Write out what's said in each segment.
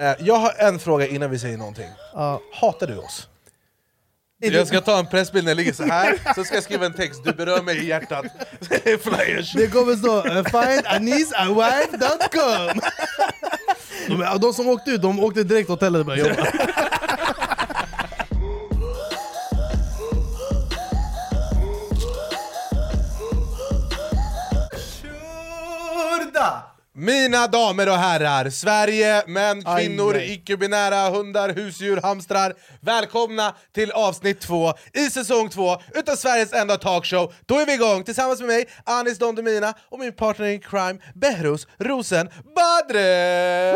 Eh, Jag har en fråga innan vi säger någonting. Ja. Hatar du oss? Jag ska ta en pressbild när jag ligger så här, så ska jag skriva en text, du berör mig i hjärtat. Flyers. Det kommer stå uh, find anisawife.com de, de som åkte ut, de åkte direkt till hotellet och började jobba. Mina damer och herrar, Sverige, män, kvinnor, icke-binära, hundar, husdjur, hamstrar. Välkomna till avsnitt två i säsong två utav Sveriges enda talkshow. Då är vi igång tillsammans med mig, Anis Don Demina och min partner in crime, Behrouz Rosen Badre!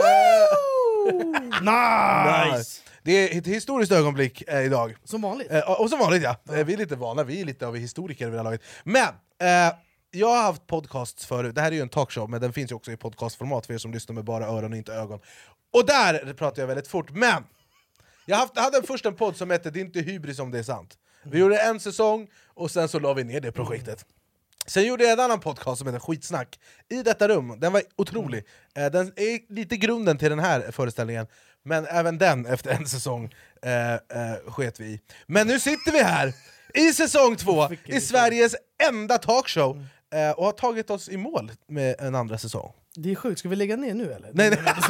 nice! Det är ett historiskt ögonblick eh, idag. Som vanligt. Eh, och och som vanligt ja, Eh, vi är lite vana, vi är lite av historiker vid det här laget. Men, eh, jag har haft podcasts förut, det här är ju en talkshow men den finns ju också i podcastformat för er som lyssnar med bara öron och inte ögon. Och där pratar jag väldigt fort, men! Jag haft, hade först en podd som hette Det är inte hybris om det är sant. Vi gjorde en säsong, och sen så la vi ner det projektet. Sen gjorde jag en annan podcast som heter Skitsnack i detta rum, den var otrolig. Eh, Den är lite grunden till den här föreställningen, men även den efter en säsong eh, eh, sket vi i. Men nu sitter vi här i säsong två, i Sveriges enda talkshow, eh, och har tagit oss i mål med en andra säsong. Det är sjukt, ska vi lägga ner nu eller? Nej, nej.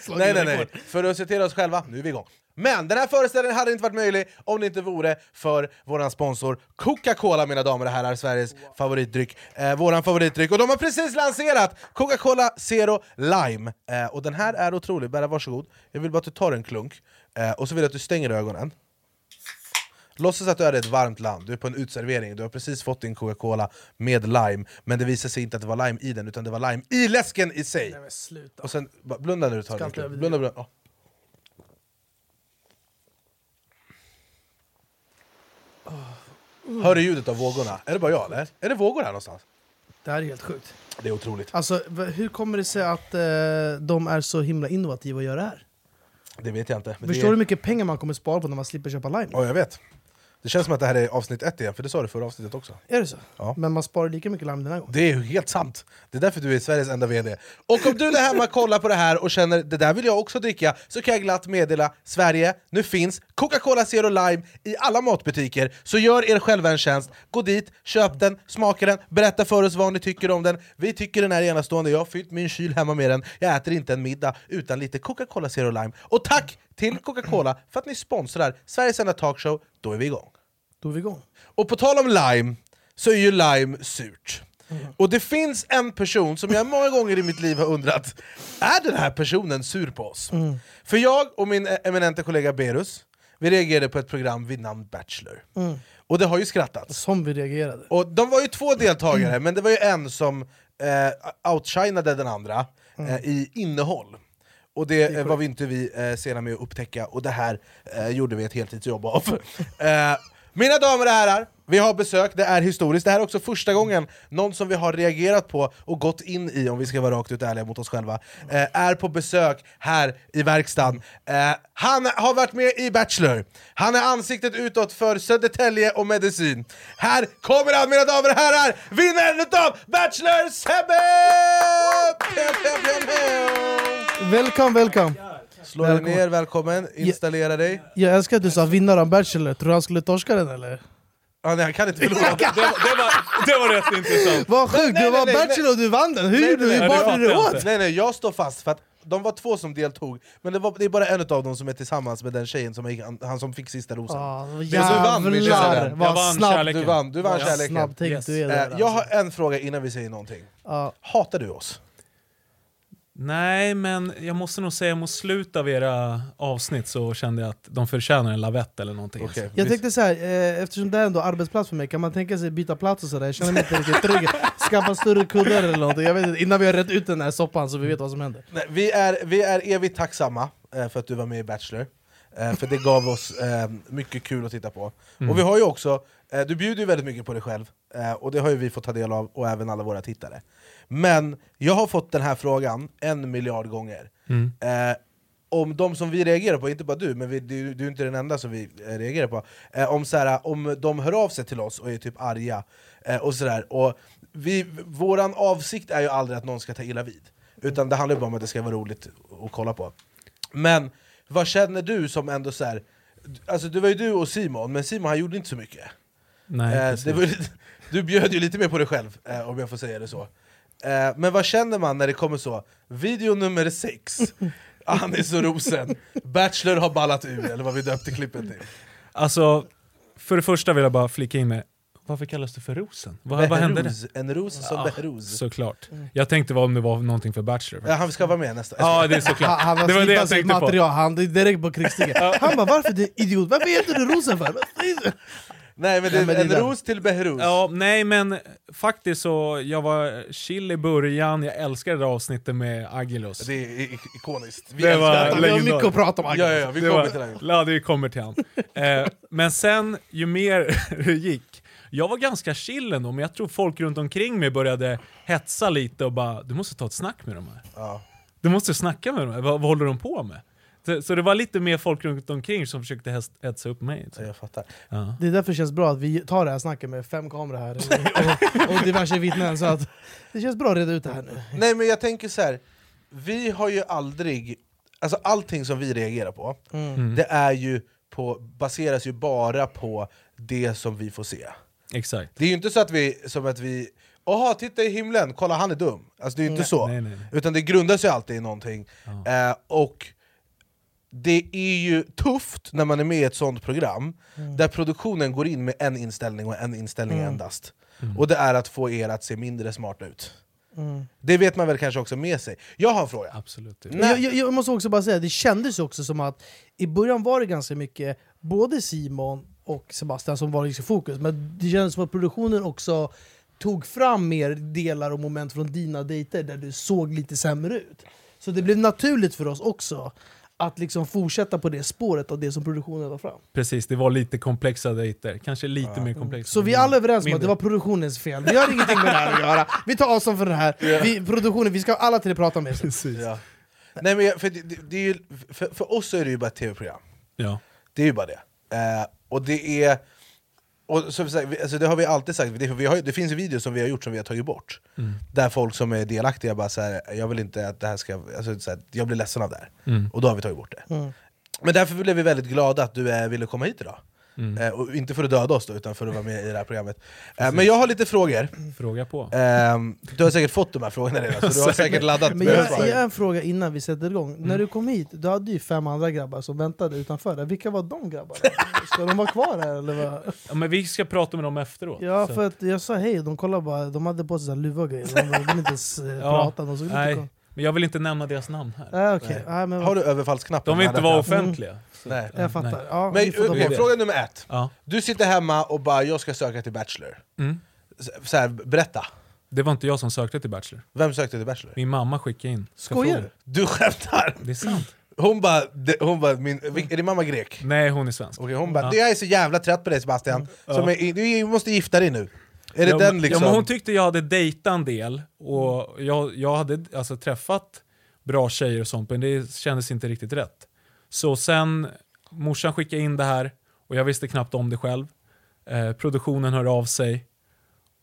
Slagit Nej, nej, nej. För att citera oss själva, nu är vi igång. Men den här föreställningen hade inte varit möjlig om det inte vore för vår sponsor Coca-Cola mina damer och herrar, Sveriges favoritdryck. Eh, våran favoritdryck. Och de har precis lanserat Coca-Cola Zero Lime. Eh, och den här är otrolig, Berra varsågod. Jag vill bara att du tar en klunk, eh, och så vill jag att du stänger ögonen. Låtsas att du är i ett varmt land, du är på en utservering, du har precis fått din Coca-Cola med lime Men det visar sig inte att det var lime i den, utan det var lime i läsken i sig! Nej men sluta. Och sen, blunda när du tar överdriva. Blunda, blunda. Ja. Hör du ljudet av vågorna? Är det bara jag eller? Är det vågor här någonstans? Det här är helt sjukt. Det är otroligt. Alltså, hur kommer det sig att eh, de är så himla innovativa att göra det här? Det vet jag inte. Förstår det du är... hur mycket pengar man kommer spara på när man slipper köpa lime? Ja, jag vet. Det känns som att det här är avsnitt ett igen, för det sa du förra avsnittet också. Är det så? Ja. Men man sparar lika mycket lime den här gången? Det är ju helt sant. Det är därför du är Sveriges enda VD. Och om du där hemma kollar på det här och känner det där vill jag också dricka, så kan jag glatt meddela Sverige, nu finns Coca-Cola Zero Lime i alla matbutiker. Så gör er själva en tjänst, gå dit, köp den, smaka den, berätta för oss vad ni tycker om den. Vi tycker den är enastående, jag har fyllt min kyl hemma med den. Jag äter inte en middag utan lite Coca-Cola Zero Lime. Och tack till Coca-Cola för att ni sponsrar Sveriges enda talkshow, då är vi igång. Då är vi igång. Och på tal om lime, så är ju lime surt. Och det finns en person som jag många gånger i mitt liv har undrat, är den här personen sur på oss? För jag och min eminenta kollega Berus, vi reagerade på ett program vid namn Bachelor. Och det har ju skrattats. Som vi reagerade. Och de var ju två deltagare, men det var ju en som eh, outshinade den andra eh, i innehåll. Och det eh, var vi inte vi eh, sena med att upptäcka, och det här eh, gjorde vi ett heltidsjobb av. mina damer och herrar, vi har besök, det är historiskt. Det här är också första gången någon som vi har reagerat på och gått in i, om vi ska vara rakt ut ärliga mot oss själva, eh, är på besök här i verkstaden. Eh, han har varit med i Bachelor, han är ansiktet utåt för Södertälje och medicin. Här kommer han mina damer och herrar, vinnaren utav Bachelor Sebbe! Välkommen, välkommen! Slå dig ner, välkommen, installera dig. Jag älskar att du sa vinnare av Bachelor, tror du han skulle torska den eller? Ah, nej, han kan inte förlora. Det var, det var, det var rätt intressant. Vad sjukt, nej, du var nej, nej, Bachelor och du vann den! Hur Nej, gjorde nej, Hur bar du jag åt? Nej nej, jag står fast för att de var två som deltog, men det, var, det är bara en av dem som är tillsammans med den tjejen som gick, han, han som fick sista rosen. Ah, du vann, min jävlar kära. Jag vad vann snabb, kärleken. Du vann, du vann Ja, kärleken. Yes. du är där Eh, jag har alltså. en fråga innan vi säger någonting. Ja. Hatar du oss? Nej, men jag måste nog säga mot slutet av era avsnitt så kände jag att de förtjänar en lavett eller någonting. Okej. Jag Vi- tänkte så här, eh, eftersom det är ändå arbetsplats för mig, kan man tänka sig byta plats och sådär? Jag känner mig inte riktigt trygg. Skaffa större kuddar eller någonting, jag vet inte, innan vi har rätt ut den här soppan så vi vet vad som händer. Nej, vi, är, vi är evigt tacksamma eh, för att du var med i Bachelor, eh, för det gav oss eh, mycket kul att titta på. Och vi har ju också, eh, du bjuder ju väldigt mycket på dig själv, eh, och det har ju vi fått ta del av, och även alla våra tittare. Men jag har fått den här frågan en miljard gånger. Mm. Eh, om de som vi reagerar på, inte bara du, men vi, du, du är inte den enda som vi eh, reagerar på, eh, om, så här, om de hör av sig till oss och är typ arga, eh, och sådär. Och vi, våran avsikt är ju aldrig att någon ska ta illa vid, utan det handlar bara om att det ska vara roligt att kolla på. Men vad känner du som ändå så här, Alltså det var ju du och Simon, men Simon han gjorde inte så mycket. Nej, Eh, var, du bjöd ju lite mer på dig själv, eh, om jag får säga det så. Eh, men vad känner man när det kommer så? Video nummer sex, Anis och Rosen, Bachelor har ballat ur, eller vad vi döpte klippet till. Alltså, för det första vill jag bara flika in med, varför kallas det för rosen? Vad, vad hände där? Behruz, En ros som Ja, Behruz. Såklart. Jag tänkte vad om det var någonting för Bachelor. Ja, han ska vara med nästa. Ja, det är Han, såklart. han har det var det jag tänkte på. material, han är direkt på krigsstigen. Han bara 'Varför du idiot? Varför heter du Rosen för?' Nej men det Ja, men är en ros till Behruz. Ja, nej men faktiskt så, jag var chill i början, jag älskade det där avsnittet med Agilos. Det är ikoniskt. Vi Det var. Vi har mycket att prata om Ja, Agnes. ja, ja, vi Det kommer var- till det. Ja, det kommer till han. Eh, men sen, ju mer det gick, jag var ganska chill ändå, men jag tror folk runt omkring mig började hetsa lite och bara “du måste ta ett snack med de här”. Ja. Du måste snacka med dem, här. vad, vad håller de på med? Så, så det var lite mer folk runt omkring som försökte hetsa upp mig. Ja, jag fattar. Ja. Det är därför det känns bra att vi tar det här snacket med fem kameror här och, och diverse vittnen. Så att det känns bra att reda ut det här nu. Nej men jag tänker så här. vi har ju aldrig... Alltså allting som vi reagerar på, Mm. det är ju på, baseras ju bara på det som vi får se. Exakt. Det är ju inte så att vi, som att vi Jaha, titta i himlen, kolla han är dum. Alltså det är ju inte Nej. så. Nej, nej. Utan det grundar sig alltid i någonting. Eh, och det är ju tufft när man är med i ett sånt program, där produktionen går in med en inställning och en inställning Mm. endast. Och det är att få er att se mindre smarta ut. Mm. Det vet man väl kanske också med sig. Jag har en fråga. Absolut. Nej. Jag, jag, jag måste också bara säga, det kändes också som att i början var det ganska mycket både Simon och Sebastian som var liksom fokus, men det kändes som att produktionen också tog fram mer delar och moment från dina dejter där du såg lite sämre ut. Så det blev naturligt för oss också att liksom fortsätta på det spåret och det som produktionen la fram. Precis, det var lite komplexa dejter. Kanske lite mer komplexa. Så vi är alla överens om att det var produktionens fel. Vi har ingenting med det här att göra. Vi tar avstånd från det här. Vi, produktionen, vi ska alla tre prata med. Precis. Ja. Nej, men för, det, det, är ju, för, för oss är det ju bara ett tv-program. Ja. Det är ju bara det. Eh, och det är... Och vi- alltså det har vi alltid sagt, det, vi har, det finns videos som vi har gjort som vi har tagit bort. Mm. Där folk som är delaktiga bara så här, jag vill inte att det här ska... Alltså, så här, jag blir ledsen av det här. Mm. Och då har vi tagit bort det. Mm. Men därför blev vi väldigt glada att du eh, ville komma hit idag. Mm. Eh, och inte för att döda oss då, utan för att vara med i det här programmet. Eh, men jag har lite frågor. Fråga på. Ehm, du har säkert fått de här frågorna redan, så du har säkert laddat Men med jag, svar. jag har en fråga innan vi sätter igång. Mm. När du kom hit, du hade ju fem andra grabbar som väntade utanför. Vilka var de grabbarna? Ska de vara kvar här eller vad? Ja, men vi ska prata med dem efteråt. Ja, så. för att jag sa hej, de kollade bara, de hade på sig luva och grejer. De ville inte ens eh, Ja, prata. De såg lite Nej, men jag vill inte nämna deras namn här. Nej, okej. Nej. Nej, men Har du överfallsknappen? De vill inte vara offentliga. Så, Nej. ja, Jag fattar. nej. Ja, Men det. fråga nummer ett. Ja. Du sitter hemma och bara 'jag ska söka till Bachelor' Mm. så, så här, Berätta, Det var inte jag som sökte till Bachelor. vem sökte till Bachelor? Min mamma skickade in. Skojar förfrågan. Du skämtar! Det är sant. Hon bara, det- hon bara min, är din mamma grek? Nej, hon är svensk. Okej, hon bara, Ja. "Det- jag är så jävla trött på dig Sebastian, Som är, du måste gifta dig nu. Är det ja, den liksom? Ja, men hon tyckte jag hade dejtat en del, och jag, jag hade alltså träffat bra tjejer och sånt, men det kändes inte riktigt rätt. Så sen, morsan skickade in det här, och jag visste knappt om det själv. Eh, produktionen hör av sig,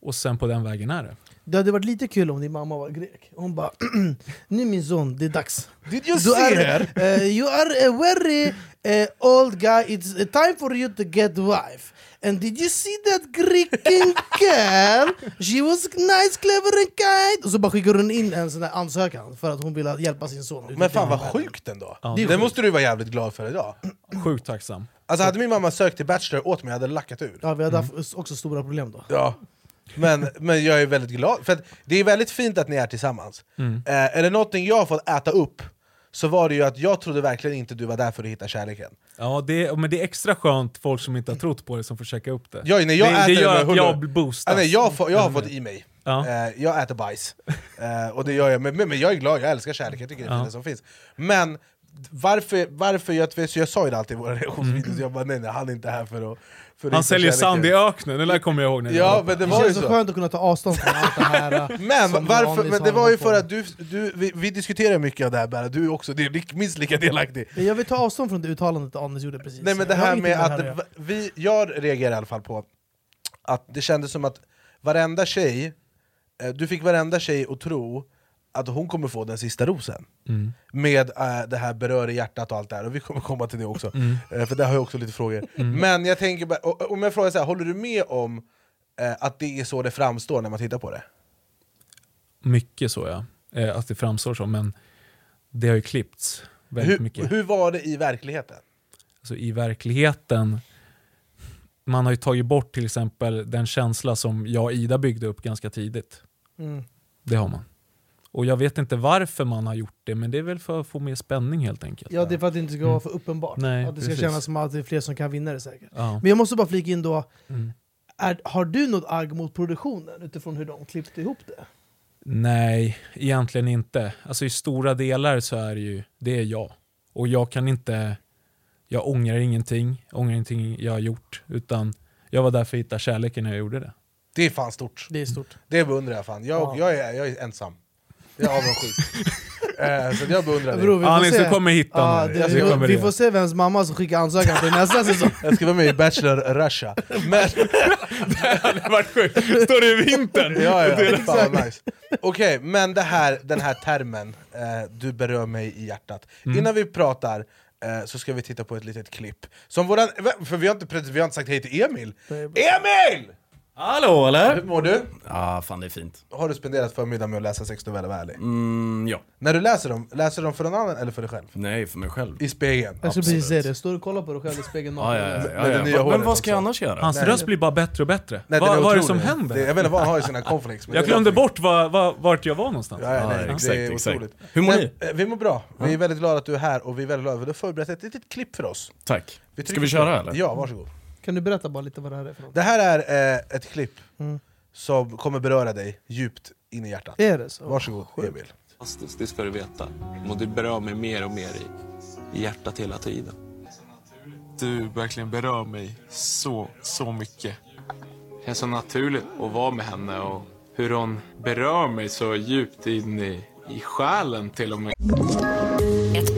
och sen på den vägen är det. Det hade varit lite kul om din mamma var grek. Hon bara Nu min son, det är dags. Did you Du see är, her? eh, you are a very eh, old guy, it's time for you to get wife. And did you see that Greeking girl? She was nice, clever and kind. Och så bara skickar hon in en sån där ansökan för att hon vill hjälpa sin son. Men fan vad sjukt ändå! Ja, Det det måste du vara jävligt glad för idag. Sjukt tacksam. Alltså hade min mamma sökt till Bachelor åt mig, jag hade lackat ur. Ja, vi hade haft också stora problem då. Ja. Men, men jag är väldigt glad, för att det är väldigt fint att ni är tillsammans. Mm. Eh, är det någonting jag har fått äta upp, så var det ju att jag trodde verkligen inte du var där för att hitta kärleken. Ja, det, men det är extra skönt folk som inte har trott på det som får checka upp det. Jag, när jag det, äter det gör att jag boostas. Ah, nej, jag, får, jag har fått i mig. Ja. Eh, jag äter bajs. Eh, och det gör jag, men, men men jag är glad, jag älskar kärlek, jag tycker det är Ja. det som finns. Men varför, varför jag, så jag sa ju det alltid i våra reaktionsvideos, jag bara nej, nej han är inte här för att... För Han säljer kärleken. sand i öknen, det där kommer jag ihåg. När Ja, jag men det Det var ju känns så så. skönt att kunna ta avstånd från allt det här. Men varför? Men det var ju för att du, du vi, vi diskuterar mycket av det här Berra, du är också det är minst lika delaktig. Jag vill ta avstånd från det uttalandet Anis gjorde precis. Nej men det här med det att här vi, jag reagerar i alla fall på att det kändes som att varenda tjej, eh, du fick varenda tjej att tro att hon kommer få den sista rosen. Mm. Med äh, det här berör i hjärtat och allt det här, och vi kommer komma till det också. Mm. Eh, för där har jag också lite frågor. Men jag tänker bara, om jag frågar så här, håller du med om eh, att det är så det framstår när man tittar på det? Mycket så ja, eh, att det framstår så, men det har ju klippts väldigt Hur, mycket. hur var det i verkligheten? Alltså, I verkligheten, man har ju tagit bort till exempel den känsla som jag och Ida byggde upp ganska tidigt. Mm. Det har man. Och jag vet inte varför man har gjort det, men det är väl för att få mer spänning helt enkelt. Ja, det är för att det inte ska vara för uppenbart. Mm. Nej, att det ska precis. kännas som att det är fler som kan vinna det säkert. Ja. Men jag måste bara flika in då, Mm. är, har du något agg mot produktionen utifrån hur de klippte ihop det? Nej, egentligen inte. Alltså i stora delar så är det ju, det är jag. Och jag kan inte, jag ångrar ingenting, ångrar ingenting jag har gjort. Utan jag var där för att hitta kärleken när jag gjorde det. Det är fan stort. Det är stort. Det beundrar jag fan. Jag, Ja. jag, är, jag är ensam. Jag är avundsjuk. eh, så jag beundrar vi får Anis, se. du kommer hitta Ja, det, vi, kommer får, vi får se vems mamma som skickar ansökan till nästa säsong. Jag ska vara med i Bachelor Russia. Men, Det hade varit sjukt. Står det i vintern? ja, ja, fan vad nice. Okej, men det här, den här termen, eh, du berör mig i hjärtat. Mm. Innan vi pratar eh, så ska vi titta på ett litet klipp. Som våran, för vi har, inte, vi har inte sagt hej till Emil. Emil! Hallå Hur eller? mår du? Ja, fan det är fint. Har du spenderat förmiddagen med att läsa sex noveller, var ärlig? Mm, ja. När du läser dem, läser du dem för någon annan eller för dig själv? Nej, för mig själv. I spegeln? Jag skulle precis säga det, står du och kollar på dig själv i spegeln Ja, ja, ja, ja, det ja. nya Men vad ska jag annars göra? Hans Nej. röst blir bara bättre och bättre. Nej, vad, är vad är det som händer? Det, jag vet inte vad han har i sina cornflakes. jag det- glömde bort var, var, vart jag var någonstans. Ja, ja, nej, Ja, det exakt, är exakt. otroligt. Hur mår ni? eh, Vi mår bra. Vi är väldigt glada att du är här och vi är väldigt glada att du har förberett ett litet klipp för oss. Tack. Vi Ska vi köra eller? Ja, varsågod. Kan du berätta bara lite vad det här är för något? Det här är eh, ett klipp Mm. som kommer beröra dig djupt in i hjärtat. Är det så? Varsågod Sjukt. Emil. fantastiskt, det ska du veta. Och du berör mig mer och mer i, i hjärtat hela tiden. Du verkligen berör mig så, så mycket. Det är så naturligt att vara med henne och hur hon berör mig så djupt in i, i själen till och med.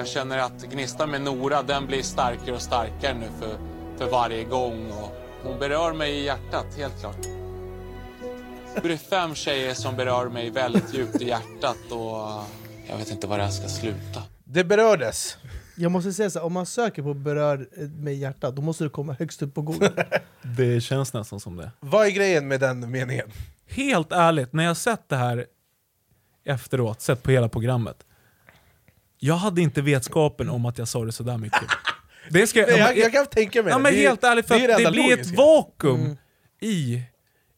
Jag känner att gnistan med Nora, den blir starkare och starkare nu för, för varje gång. Och hon berör mig i hjärtat, helt klart. Det är fem tjejer som berör mig väldigt djupt i hjärtat och jag vet inte var det här ska sluta. Det berördes. Jag måste säga så här, om man söker på berör med hjärtat, då måste du komma högst upp på Google. Det känns nästan som det. Vad är grejen med den meningen? Helt ärligt, när jag sett det här efteråt, sett på hela programmet. Jag hade inte vetskapen om att jag sa det sådär mycket. Det ska, Nej, jag, jag kan tänka mig ja, det. men det. är- helt ärligt, för det, är det, blir ett vakuum i,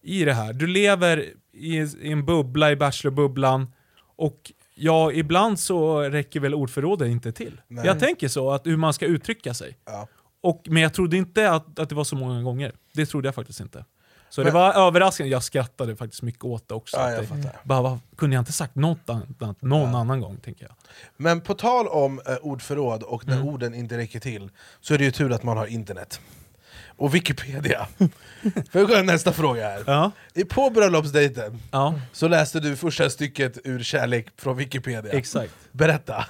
i det här. Du lever i, i en bubbla, i Bachelor-bubblan, och ja, ibland så räcker väl ordförrådet inte till. Nej. Jag tänker så, att hur man ska uttrycka sig. Ja. Och, men jag trodde inte att, att det var så många gånger. Det trodde jag faktiskt inte. Så Men- det var överraskande, jag skrattade faktiskt mycket åt det också. Ja, jag det, fattar. bara, vad, kunde jag inte sagt något annat någon annan gång, tänker jag. Men på tal om eh, ordförråd och Mm. när orden inte räcker till, så är det ju tur att man har internet. Och Wikipedia. Får jag gå till nästa fråga här? Ja. På bröllopsdejten Ja, så läste du första stycket ur Kärlek från Wikipedia. exakt. Berätta.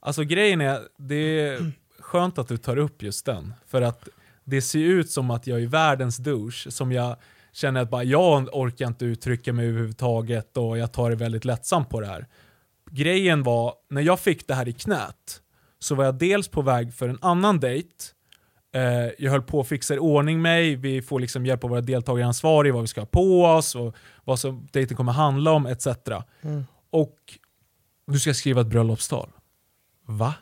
Alltså grejen är, det är skönt att du tar upp just den. För att det ser ut som att jag är världens douche, som jag känner att bara, jag orkar inte uttrycka mig överhuvudtaget och jag tar det väldigt lättsamt på det här. Grejen var, när jag fick det här i knät, så var jag dels på väg för en annan dejt, eh, jag höll på att fixa i ordning mig, vi får liksom hjälp av våra deltagaransvariga, vad vi ska ha på oss, och vad som dejten kommer handla om, etc. Och du ska skriva ett bröllopstal. Va?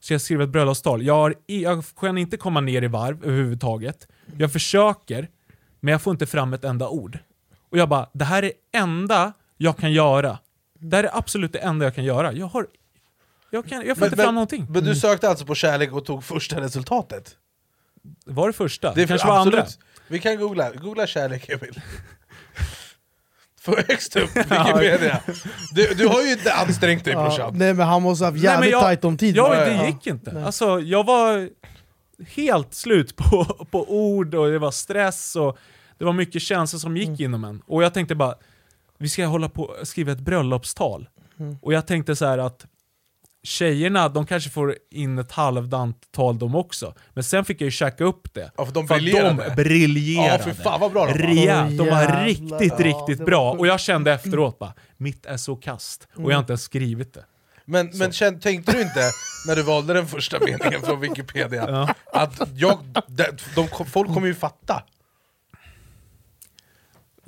Ska jag skriva ett bröllopstal? Jag, har, jag kan inte komma ner i varv överhuvudtaget. Jag försöker, men jag får inte fram ett enda ord. Och jag bara, det här är det enda jag kan göra. Det här är absolut det enda jag kan göra. Jag har... Jag, kan, jag får inte fram någonting. men du sökte alltså på kärlek och tog första resultatet? Var det första? Det Det kanske var andra. Vi kan googla, googla kärlek Emil. För högst upp Wikipedia. Du, du har ju inte ansträngt dig Ja, brorsan. nej men han måste ha haft Nej, jävligt jag- tajt om tid. Ja, det gick inte. Alltså, jag var helt slut på, på ord och det var stress och det var mycket känslor som gick Mm. inom en. Och jag tänkte bara, vi ska hålla på och skriva ett bröllopstal. Mm. Och jag tänkte så här att tjejerna, de kanske får in ett halvdant tal de också. Men sen fick jag ju käka upp det. Ja, för de För briljerade. de briljerade. Ja, fy fan vad bra de var. Rejält. De var riktigt, Ja, riktigt bra. Och jag kände efteråt bara, mitt är så kast. Och Mm. jag har inte ens skrivit det. Men, men känn, tänkte du inte, när du valde den första meningen från Wikipedia, att jag, de, de, folk kommer ju fatta.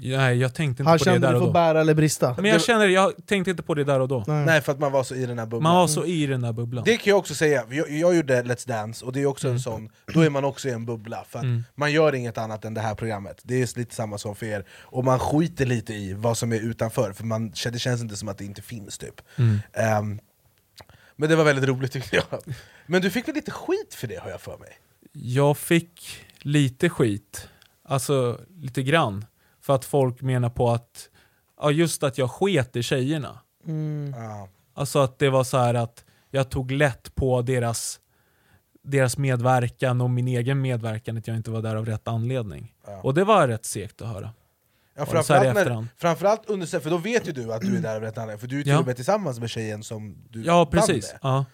Nej, jag tänkte inte Han på det kände där du och får då. bära eller brista. Men jag känner, jag tänkte inte på det där och då. Nej. Nej, för att man var så i den här bubblan. Man var så i den där bubblan. Det kan jag också säga, jag, jag gjorde Let's Dance, och det är också Mm. en sån, då är man också i en bubbla, för att man gör inget annat än det här programmet. Det är lite samma som för er, och man skiter lite i vad som är utanför, för man, det känns inte som att det inte finns typ. Mm. Ehm, men det var väldigt roligt tyckte jag. Men du fick väl lite skit för det har jag för mig? Jag fick lite skit, alltså lite grann, för att folk menar på att, ja just att jag sket i tjejerna. Mm. Ja. Alltså att det var så här att jag tog lätt på deras, deras medverkan och min egen medverkan, att jag inte var där av rätt anledning. Och det var rätt segt att höra. Ja, framförallt, när, framförallt under, för då vet ju du att du är där av rätt anledning, för du är till Ja. och med tillsammans med tjejen som du Ja, precis. Ja.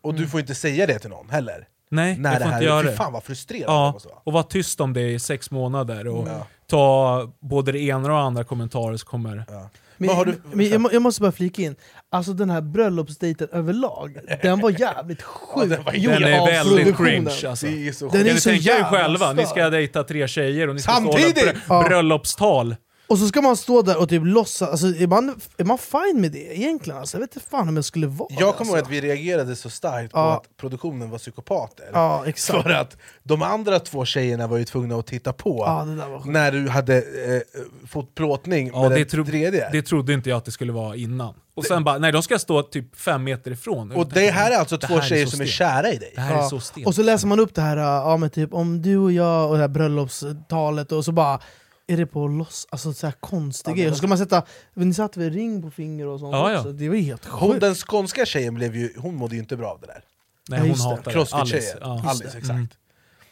Och du får inte säga det till någon heller. Nej, När jag det får här, inte göra fy det. fan vad frustrerande det Ja, måste vara. och vara tyst om det i sex månader och Ja. ta både det ena och det andra kommentarer som kommer. Ja. Men, du- men jag, jag måste bara flika in, alltså den här bröllopsdejten överlag, den var jävligt sjuk den var- gjord Den är väldigt cringe alltså. Det är så Den är ni så tänka er jävla själva, ni ska dejta tre tjejer och ni ska och hålla Samtidigt! brö- Ja. bröllopstal. Och så ska man stå där och typ låtsas, alltså, är, man, är man fine med det egentligen? Alltså, jag vet inte fan om jag skulle vara Jag kommer ihåg alltså. att vi reagerade så starkt på Ja. att produktionen var psykopater. Ja, exakt. För att de andra två tjejerna var ju tvungna att titta på Ja, det där var sjukt. när du hade eh, fått plåtning Ja, med det, den tro, tredje. det trodde inte jag att det skulle vara innan. Och sen bara, nej de ska stå typ fem meter ifrån. och det här är alltså två här är tjejer så som är kära i dig. Det här är Ja. så stelt. Och så läser man upp det här, ja, men typ, om du och jag och det här bröllopstalet, och så bara är det på loss, alltså så här konstiga grejer. Så ska man sätta, ni satte väl ring på finger och sånt Ja, ja. också? Det var helt Hon, sjukt. den skånska tjejen blev ju, hon mådde ju inte bra av det där. nej, Ja, hon just det. hatar det. Crossfit-tjejen. Alice. Ja. Alice, exakt. Mm.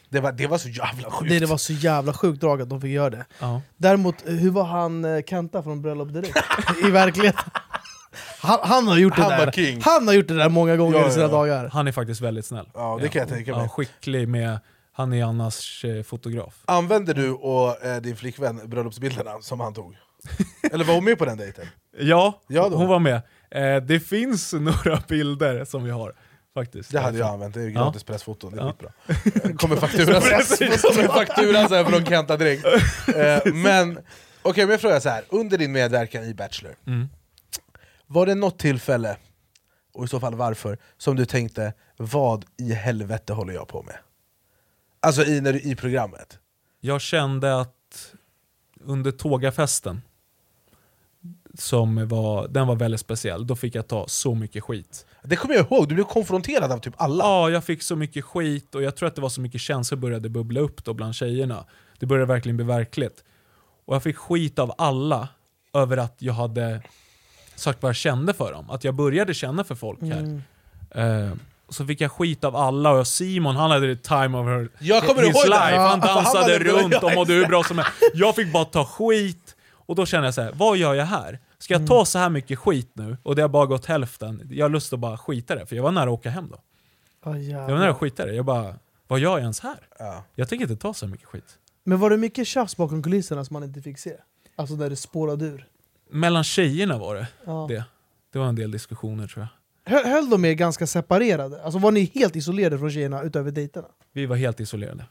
Det, var, det var så jävla sjukt. Det, det var så jävla sjukt drag att de fick göra det. Ja. Däremot, hur var han eh, Kenta från Bröllop Direkt? I verkligheten? Han, han, har gjort det Han var där. king. han har gjort det där många gånger Ja, i sina ja. dagar. Han är faktiskt väldigt snäll. Ja, det kan jag tänka mig. Ja, skicklig med, han är annars eh, fotograf. Använde du och eh, din flickvän bröllopsbilderna som han tog? Eller var hon med på den dejten? Ja, Ja då. hon var med. Eh, det finns några bilder som vi har. Faktiskt. Det hade jag använt, det är gratis pressfoton, det är Ja. skitbra. Kommer fakturan, kommer fakturan så här från Kenta direkt. Eh, men, okej men jag frågar så här. under din medverkan i Bachelor, Mm. var det något tillfälle, och i så fall varför, som du tänkte vad i helvete håller jag på med? Alltså i, när du, i programmet. Jag kände att under tågafesten, som var, den var väldigt speciell, då fick jag ta så mycket skit. Det kommer jag ihåg, du blev konfronterad av typ alla. Ja, jag fick så mycket skit och jag tror att det var så mycket känslor började bubbla upp då bland tjejerna. Det började verkligen bli verkligt. Och jag fick skit av alla över att jag hade sagt vad jag kände för dem. Att jag började känna för folk här. Eh, och så fick jag skit av alla och Simon han hade time of her, Jag kommer his ihåg det. life. Ja, Han han dansade hade- runt och mådde hur bra som helst. Jag fick bara ta skit. Och då kände jag så här: vad gör jag här? Ska jag ta så här mycket skit nu? Och det har bara gått hälften. Jag har lust att bara skita det, för jag var nära att åka hem då. Oh, Jag var nära att skita det. Jag bara, vad gör jag ens här? Ja. Jag tänker inte ta så mycket skit. Men var det mycket tjafs bakom kulisserna som man inte fick se? Alltså där det spårade ur? Mellan tjejerna var det Ja. det. Det var en del diskussioner tror jag. Höll, de er ganska separerade? Alltså var ni helt isolerade från tjejerna utöver dejterna? Vi var helt isolerade.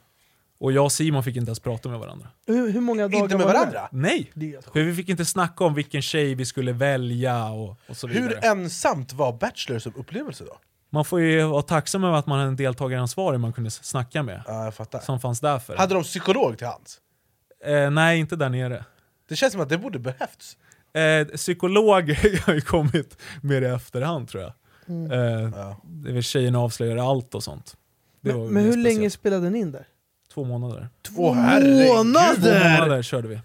Och jag och Simon fick inte ens prata med varandra. Hur, hur många dagar Inte med var det? varandra? Nej! Det är helt För vi fick inte snacka om vilken tjej vi skulle välja och, och så vidare. Hur ensamt var Bachelor som upplevelse då? Man får ju vara tacksam över att man hade en deltagaransvarig man kunde s- snacka med. Ja, jag fattar. Som fanns där för Hade de psykolog till hands? eh, Nej, inte där nere. Det känns som att det borde behövts. Eh, psykolog har ju kommit mer i efterhand tror jag. Eh, Ja. det är väl tjejerna avslöjar allt och sånt. Det Men, men hur länge speciellt. spelade ni in där? Två månader. Åh herregud! Två Månader! månader körde vi.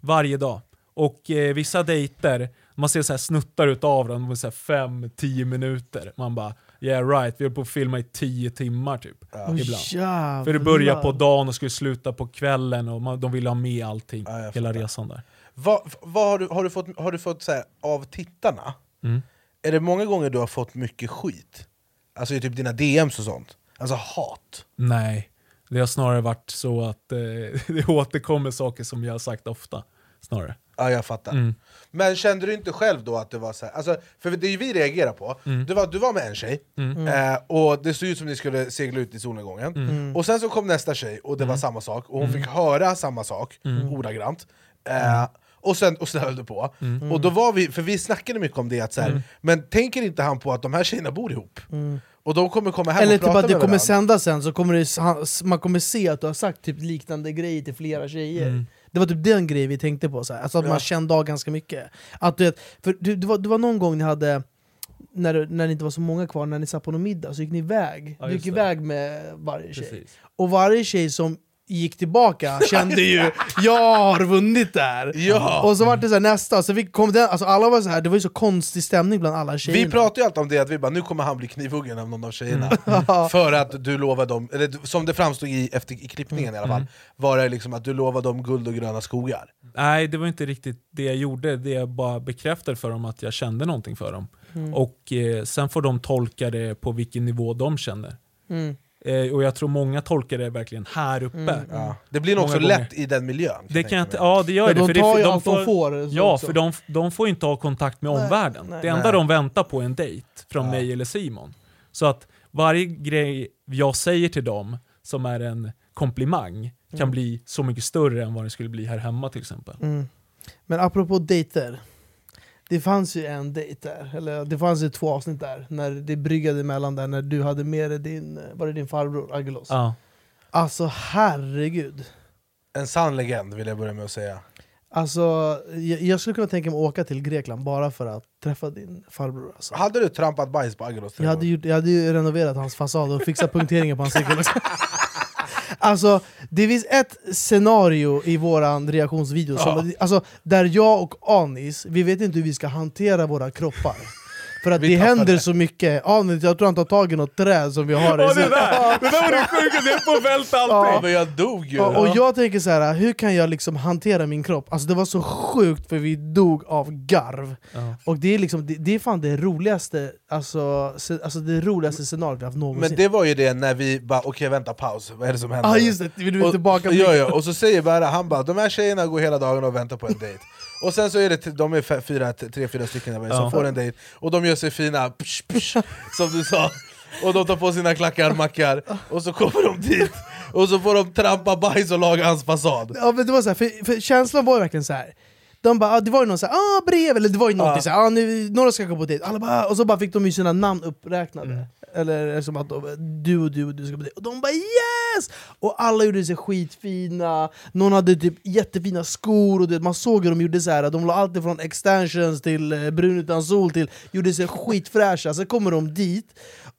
Varje dag. Och eh, vissa dejter, man ser så här snuttar utav dem, de är så här 5-10 minuter. Man bara yeah right, vi höll på att filma i 10 timmar typ. Oj, Ibland. jävlar. För det börjar på dagen och skulle sluta på kvällen och man, de ville ha med allting, Ja, hela resan där. Vad, vad har du, har du fått, har du fått så här, av tittarna? Mm. Är det många gånger du har fått mycket skit? Alltså i typ dina DMs och sånt? Alltså hat? Nej, det har snarare varit så att eh, det återkommer saker som jag har sagt ofta. Snarare. Ja, jag fattar. Mm. Men kände du inte själv då att det var så här, alltså, för det vi reagerar på, Mm. du, var, du var med en tjej, eh, och det såg ut som ni skulle segla ut i solnedgången, Mm. och sen så kom nästa tjej och det var samma sak, och hon fick höra samma sak, Mm. ordagrant. Eh, och sen, och sen höll det på. Mm. Och då var vi, för vi snackade mycket om det, att så här, men tänker inte han på att de här tjejerna bor ihop? Och de kommer komma hem Eller och typ prata att det med kommer varandra. sändas sen, så kommer det, man kommer se att du har sagt typ liknande grejer till flera tjejer. Mm. Det var typ den grejen vi tänkte på, så här. Alltså att Ja. man kände av ganska mycket. Att du för du, det, var, det var någon gång ni hade, när, det- när det inte var så många kvar, när ni satt på någon middag, så gick ni iväg. Ja, du gick det. iväg med varje tjej. Precis. Och varje tjej som gick tillbaka kände ju jag har vunnit där! Ja. Och så var det så här, nästa, så vi kom den, alltså alla var så här, det var ju så konstig stämning bland alla tjejerna. Vi pratar ju alltid om det, att vi bara, nu kommer han bli knivhuggen av någon av tjejerna Mm. För att du lovade dem, eller som det framstod i, efter, i klippningen i alla Mm. fall Var det liksom att du lovade dem guld och gröna skogar Nej, det var inte riktigt det jag gjorde. Det jag bara bekräftade för dem att jag kände någonting för dem. Mm. Och eh, sen får de tolka det på vilken nivå de känner. Mm. Eh, och jag tror många tolkar det verkligen här uppe. ja. Det blir nog också gånger. lätt i den miljön kan Det kan jag ja det gör Men det. de tar ju de allt de får, så Ja, också. för de, de får inte ha kontakt med Nej, omvärlden. nej. Det enda Nej. de väntar på är en dejt från Ja. mig eller Simon. Så att varje grej jag säger till dem som är en komplimang kan Mm. bli så mycket större än vad det skulle bli här hemma till exempel. Mm. Men apropå dejter. Det fanns ju en dejt där, eller det fanns ju två avsnitt där, när det bryggade emellan där när du hade med dig din, var det din farbror Agelos? Ja. Alltså herregud. En sann legend vill jag börja med att säga Alltså, jag, jag skulle kunna tänka mig att åka till Grekland bara för att träffa din farbror. Alltså. Hade du trampat bajs på Agelos Jag, hade gjort, jag hade ju renoverat hans fasad och fixat punkteringen på hans cykel. Alltså, det finns ett scenario i våran reaktionsvideo som, alltså, där jag och Anis, vi vet inte hur vi ska hantera våra kroppar. För att Vi det händer så mycket. Anis, jag tror han tar tag i något träd som vi har Ja, det där! Det där var det sjukaste, jag höll på att välta Ja. Ja allting! men jag dog ju! och, och jag tänker så här, hur kan jag liksom hantera min kropp? Alltså det var så sjukt för vi dog av garv. Ja. Och det är, liksom, det, det är fan det roligaste, alltså, se, alltså det roligaste scenariot vi haft någonsin. Men det var ju det när vi bara, okej vänta paus, vad är det som händer? Ja ah, just det, vi är och, tillbaka ja, ja, och så säger bara han bara, de här tjejerna går hela dagen och väntar på en dejt Och sen så är det, de är fyra, tre, fyra stycken där, som får en dejt. Och de gör sig fina, psh, psh, som du sa. Och de tar på sina klackar, mackar, och så kommer de dit. Och så får de trampa bajs och laga hans fasad. Ja, men det var så här, för, för känslan var ju verkligen så här. De bara, ah, det var ju någon så här, ah, brev, eller det var ju någonting Ja. så här, ah, nu, några ska gå på dejt, alla bara, ah, och så bara fick de ju sina namn uppräknade. Eller som att de, du och du och du ska på dejt, och de bara yes! Och alla gjorde sig skitfina, någon hade typ jättefina skor, och det, man såg hur de gjorde så här, de la allt från extensions till eh, brun utan sol till, gjorde sig skitfräscha, sen kommer de dit,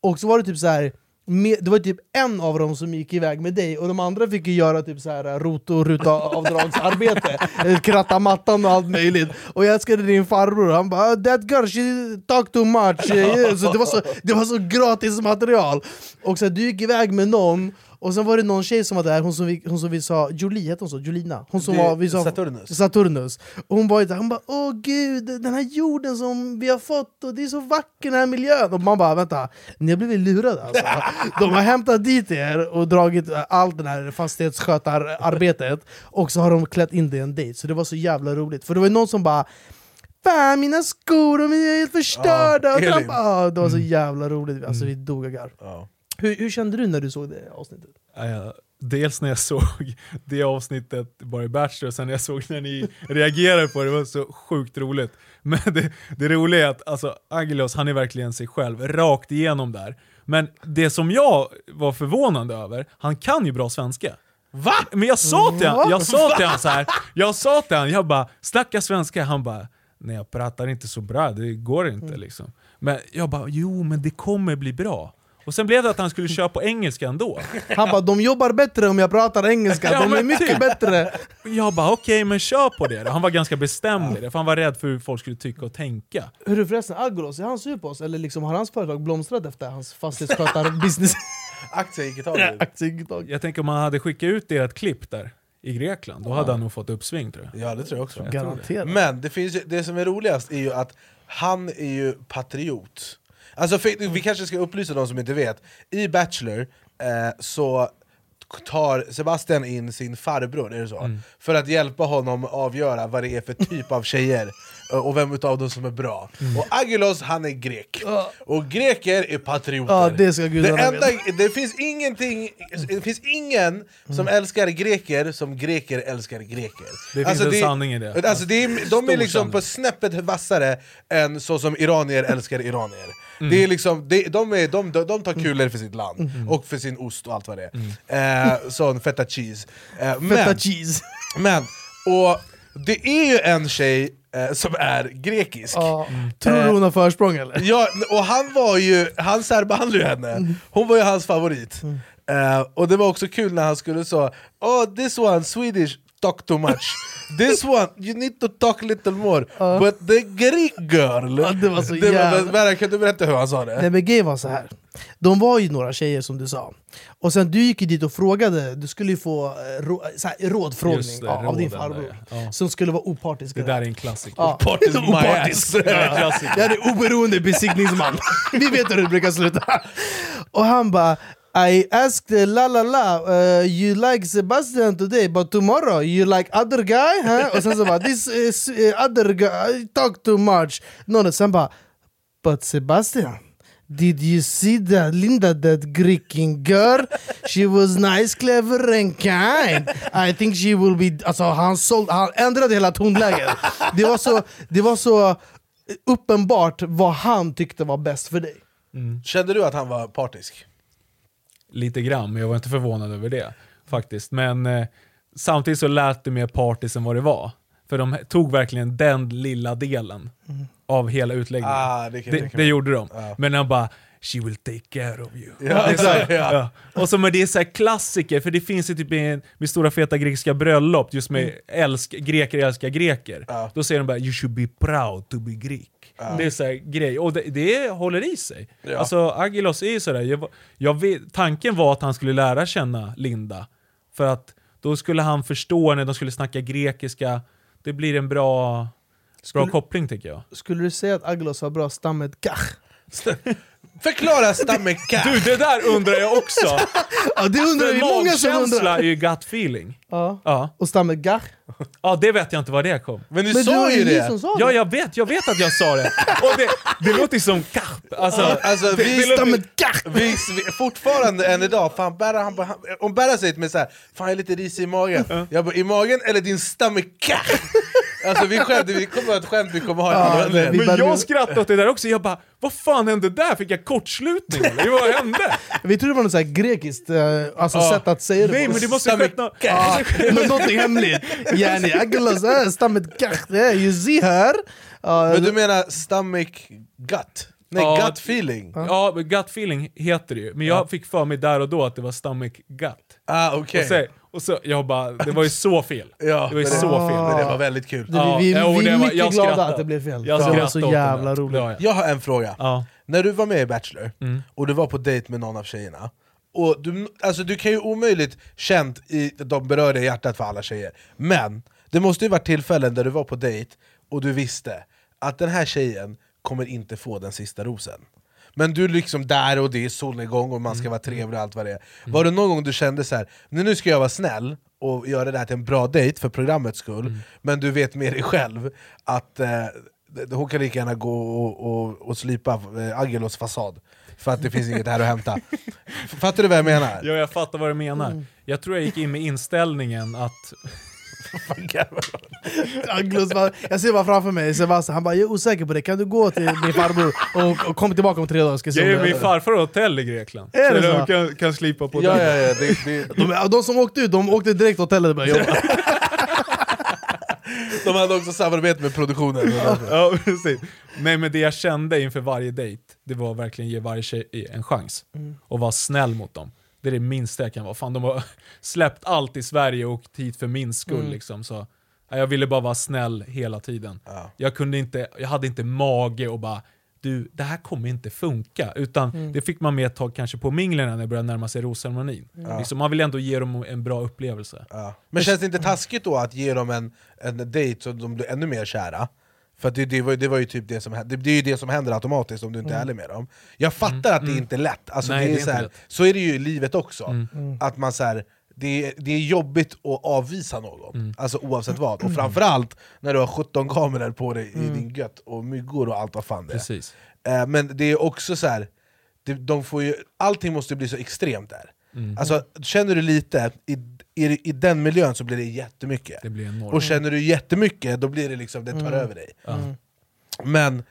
och så var det typ så här med, det var typ en av dem som gick iväg med dig, och de andra fick ju göra typ så här rot och ruta-avdragsarbete Eh, Kratta mattan och allt möjligt. Och jag älskade din farbror, han bara "Ah, 'That girl, she talk too much' Eh, så det, var så, det var så gratis material. Och så här, du gick iväg med någon, och sen var det någon tjej som var där, hon som vi, hon som vi sa, Jolie, hette hon så? Jolina? Hon som Det- var, vi sa, Saturnus. Saturnus. Och hon var där, hon bara åh gud, den här jorden som vi har fått, och det är så vacker den här miljön. Och man bara vänta, ni har blivit lurade alltså. De har hämtat dit er och dragit eh, allt det här fastighetsskötararbetet, och så har de klätt in det i en dejt. Så det var så jävla roligt. För det var någon som bara Fan mina skor, de är helt förstörda! Ja, och Elin. trampa." Ja, det var så jävla roligt, alltså vi dog av garv. Ja. Hur, hur kände du när du såg det avsnittet? Ja. Dels när jag såg det avsnittet bara i Bachelor, och sen när jag såg när ni reagerade på det, det var så sjukt roligt. Men det, det roliga är att alltså, Agelos, han är verkligen sig själv, rakt igenom där. Men det som jag var förvånande över, han kan ju bra svenska. Va? Men jag sa till han, jag sa till han så här, jag sa till han, jag bara snacka svenska, han bara nej jag pratar inte så bra, det går inte liksom. Men jag bara jo men det kommer bli bra. Och sen blev det att han skulle köra på engelska ändå. Han bara de jobbar bättre om jag pratar engelska, Ja, de är mycket bättre. Jag bara okej, men kör på det då. Han var ganska bestämd i det, för han var rädd för hur folk skulle tycka och tänka. Hur är förresten Agros, är han sur på oss? Eller liksom, har hans företag blomstrat efter hans fastighetsskötar-business? Aktier gick i taget. Aktieingetag. Jag tänker om han hade skickat ut ett klipp där i Grekland, då hade han nog fått uppsving tror jag. Ja det tror jag också. Garanterat. Men det, finns ju, det som är roligast är ju att han är ju patriot. Alltså för, vi kanske ska upplysa de som inte vet, i Bachelor eh, så tar Sebastian in sin farbror, är det så? Mm. För att hjälpa honom avgöra vad det är för typ av tjejer och vem utav dem som är bra. Mm. Och Agilos han är grek, och greker är patrioter. Ja, det ska det, enda, det finns ingenting, det finns ingen som älskar greker som greker älskar greker. Det finns en sanning i det. Alltså det är, de är liksom sanning. på snäppet vassare än så som iranier älskar iranier. Mm. Det är liksom, det, de, är, de, de, de tar kulor för sitt land, Mm. och för sin ost och allt vad det är. Eh, sån feta cheese. Eh, Feta men, cheese. men, och det är ju en tjej eh, som är grekisk. Ja. Tror du hon har försprång eller? Ja, och han var ju, han särbehandlade ju henne, hon var ju hans favorit. Eh, och det var också kul när han skulle säga oh this one Swedish talk too much, this one you need to talk little more, but the Greek girl... Ja, det var så det jävla- Berra, kan du berätta hur han sa det? Nej men grejen var så här. De var ju några tjejer som du sa, och sen du gick ju dit och frågade, du skulle ju få eh, rå, här, rådfrågning det, av din farbror, där, ja. som skulle vara opartisk. Det där är en klassiker. Ja. Partisk my Opartisk. ass. Jag är oberoende besiktningsman. Vi vet hur det brukar sluta. Och han bara i asked uh, la la la, uh, you like Sebastian today but tomorrow you like other guy? Huh? Och sen så bara this is, uh, other guy talk too much. No, no, sen bara but Sebastian Did you see that Linda, that Greeking girl? She was nice, clever and kind. I think she will be... Alltså han, såld, han ändrade hela tonläget. Det var, så, det var så uppenbart vad han tyckte var bäst för dig. Mm. Kände du att han var partisk? Lite grann, men jag var inte förvånad över det. faktiskt. Men eh, samtidigt så lät det mer partis än vad det var. För de tog verkligen den lilla delen av hela utläggningen. Ah, det kan det, det mig. gjorde de. Ja. Men han bara She will take care of you. Ja, Det här, ja. ja. Och så med det är så här klassiker, för det finns ju typ i med stora feta grekiska bröllop, just med älsk, greker älskar greker. Då säger de bara “You should be proud to be Greek”. Det är så här grej, och det, det håller i sig. Ja. Alltså Agilos är ju sådär, jag, jag vet, tanken var att han skulle lära känna Linda, för att då skulle han förstå när de skulle snacka grekiska, det blir en bra, bra Skulle- koppling tycker jag. Skulle du säga att Aglos har bra stammet kach? Förklara stammekä! Du, det där undrar jag också! Ja, det undrar vi många som undrar. är ju gut feeling. Ja. Ja. Och stammet gach? ja, det vet jag inte vad det kom. Men du Men sa var ju ju det! som sa Ja, det. jag vet, jag vet att jag sa det. Och det, det låter ju som karp. Alltså, Alltså, det, vi- det låter! Vi, vi, fortfarande än idag, fan Berra, han, bara- han, om Berra säger till mig såhär, fan jag är lite risig i magen, jag bara, i magen eller din stomach? Alltså vi skämt, vi kommer ha ett skämt vi kommer ha Ja, men men jag skrattade åt det där också. Jag bara, vad fan hände där? Fick jag kortslutning eller? Vad hände? Vi trodde det var något så här grekiskt eh, alltså Ja. sätt att säga det Nej på. men det måste ha skett något... Ja, någonting hemligt. Yani Aglos, äh, stammet kach, eh, you see her. Men du menar stomach gut? Nej, Ja, gut feeling? Ja, gut feeling heter det ju. Men jag fick för mig där och då att det var stomach gut. Ah, okej. Och, så, jag bara, det var ju så fel. Ja, det var ju så fel. Men det var väldigt kul. det, vi vi, Ja, vi det är var- mycket jag glada skrattade. att det blev fel. Jag det var skrattade så jävla roligt. Jag. Har en fråga. Ja. När du var med i Bachelor, Mm. och du var på dejt med någon av tjejerna, och du, alltså du kan ju omöjligt känt i de berörde hjärtat för alla tjejer, men det måste ju varit tillfällen där du var på dejt och du visste att den här tjejen kommer inte få den sista rosen. Men du är liksom där och det är solnedgång och man ska vara trevlig och allt vad det är. Var det någon gång du kände så här, "Men nu ska jag vara snäll och göra det här till en bra dejt för programmets skull, men du vet med dig själv att eh, hon kan lika gärna gå och, och, och slipa eh, Agelos fasad för att det finns inget här att hämta. Fattar du vad jag menar? Ja, jag fattar vad du menar. Jag tror jag gick in med inställningen att Bara, jag ser bara framför mig Sebastian, han bara jag är osäker på det, kan du gå till min farbror och, och komma tillbaka om tre dagar? Ska jag se är det- min farfar hotell i Grekland. Är det så så? de kan, kan slipa på Ja, det. ja, ja, det, det, de, de som åkte ut, de åkte direkt till hotellet och började jobba. De hade också samarbete med produktionen. Ja, precis. Nej men det jag kände inför varje dejt, det var verkligen ge varje tjej en chans. Och vara snäll mot dem. Det är det minsta jag kan vara. Fan, de har släppt allt i Sverige och åkt hit för min skull. Liksom, så. ja, Jag ville bara vara snäll hela tiden. Jag, kunde inte, jag hade inte mage och bara du, det här kommer inte funka. Utan det fick man med ett tag kanske på minglen när det började närma sig rosceremonin. Liksom, man vill ändå ge dem en bra upplevelse. Ja. Men känns det inte taskigt då att ge dem en, en dejt så de blir ännu mer kära? För att det, det, var, det var ju typ det som det, det är ju det som händer automatiskt om du inte är ärlig med dem. Jag fattar att det inte är lätt, alltså, Nej, det det är är så, här, lätt. så är det ju i livet också. Att man så här, det, är- det är jobbigt att avvisa någon, alltså oavsett vad. Och framförallt när du har 17 kameror på dig i din gött, och myggor och allt vad fan det är. Precis. Eh, men det är också så här, det, de får ju, allting måste bli så extremt där. Alltså, känner du lite, i, i, i den miljön så blir det jättemycket. Det blir enormt. Och känner du jättemycket, då blir det liksom, det tar över dig. Ja. Men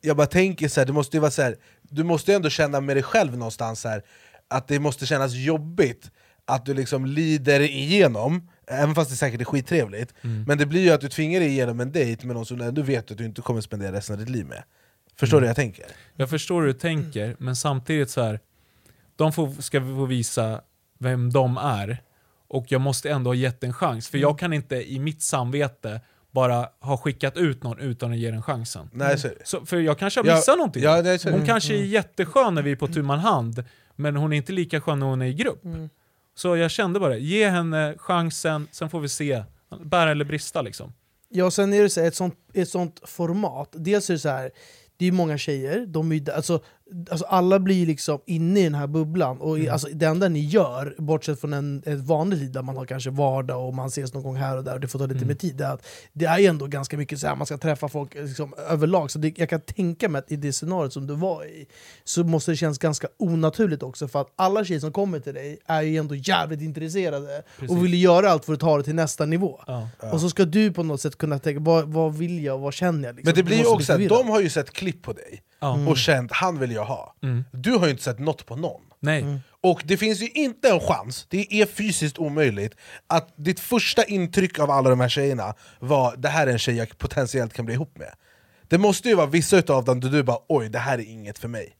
jag bara tänker så här, det måste ju vara så här, du måste ju ändå känna med dig själv någonstans så här, att det måste kännas jobbigt att du liksom lider igenom, även fast det säkert är skittrevligt, men det blir ju att du tvingar dig igenom en dejt med någon som du vet att du inte kommer spendera resten av ditt liv med. Förstår du hur jag tänker? Jag förstår hur du tänker, men samtidigt så här, de får, ska få visa vem de är. Och jag måste ändå ha gett en chans, för jag kan inte i mitt samvete bara ha skickat ut någon utan att ge den chansen. Nej, så för jag kanske har Ja, missat någonting. ja, det är så. hon kanske är jätteskön när vi är på tu man hand, men hon är inte lika skön när hon är i grupp. Så jag kände bara, ge henne chansen, sen får vi se. Bära eller brista liksom. Ja, sen är det så här, ett, sånt, ett sånt format. Dels är det så här, det är många tjejer, de är, alltså, alltså alla blir liksom inne i den här bubblan. Och i, alltså, det enda ni gör, bortsett från en, ett vanligt liv där man har kanske vardag och man ses någon gång här och där och det får ta lite mer tid, det är att det är ju ändå ganska mycket så här, man ska träffa folk liksom, överlag. Så det, jag kan tänka mig att i det scenariot som du var i så måste det kännas ganska onaturligt också för att alla tjejer som kommer till dig är ju ändå jävligt intresserade och vill göra allt för att ta det till nästa nivå. Ja. Och så ska du på något sätt kunna tänka, vad, vad vill jag och vad känner jag? Liksom? Men det blir ju också att de har ju sett klipp på dig Ja. och känt han vill jag ha. Du har ju inte sett något på någon. Nej. Och det finns ju inte en chans, det är fysiskt omöjligt, att ditt första intryck av alla de här tjejerna var det här är en tjej jag potentiellt kan bli ihop med. Det måste ju vara vissa utav dem där du bara oj, det här är inget för mig.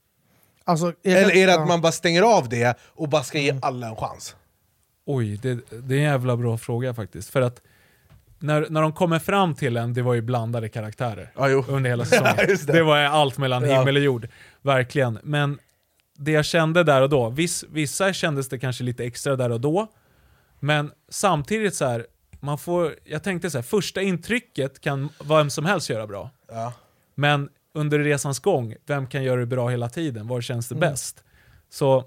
Alltså, Eller är det att man bara stänger av det och bara ska ge alla en chans? Oj, det, det är en jävla bra fråga faktiskt. För att när, när de kommer fram till en, det var ju blandade karaktärer jo. under hela säsongen. Det. det. var allt mellan Ja. himmel och jord. Verkligen. Men det jag kände där och då, viss, vissa kändes det kanske lite extra där och då. Men samtidigt så här, man får, jag tänkte så här, första intrycket kan vem som helst göra bra. Ja. Men under resans gång, vem kan göra det bra hela tiden? Var känns Mm. det bäst? Så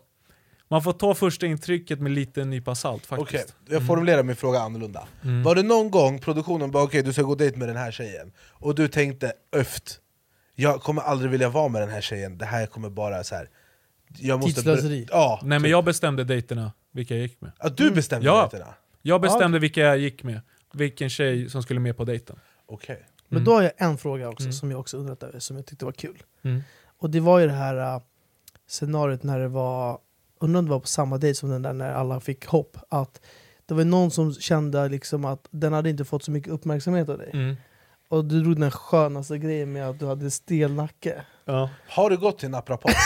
man får ta första intrycket med lite nypa salt Okej, faktiskt. jag formulerar min fråga annorlunda. Var det någon gång produktionen bara okej du ska gå dejt med den här tjejen, och du tänkte öft, jag kommer aldrig vilja vara med den här tjejen, det här kommer bara så här. Jag måste Tidsslöseri. Ja, Nej men jag bestämde dejterna, vilka jag gick med. ja, du bestämde Ja. dejterna? Jag bestämde vilka jag gick med, vilken tjej som skulle med på dejten. Okej. Men då har jag en fråga också som jag också undrat över, som jag tyckte var kul. Mm. Och det var ju det här uh, scenariot när det var, undrar om det var på samma dejt som den där när alla fick hopp, att det var någon som kände liksom att den hade inte fått så mycket uppmärksamhet av dig. Mm. Och du drog den skönaste grejen med att du hade stel nacke. Ja. Har du gått till naprapat?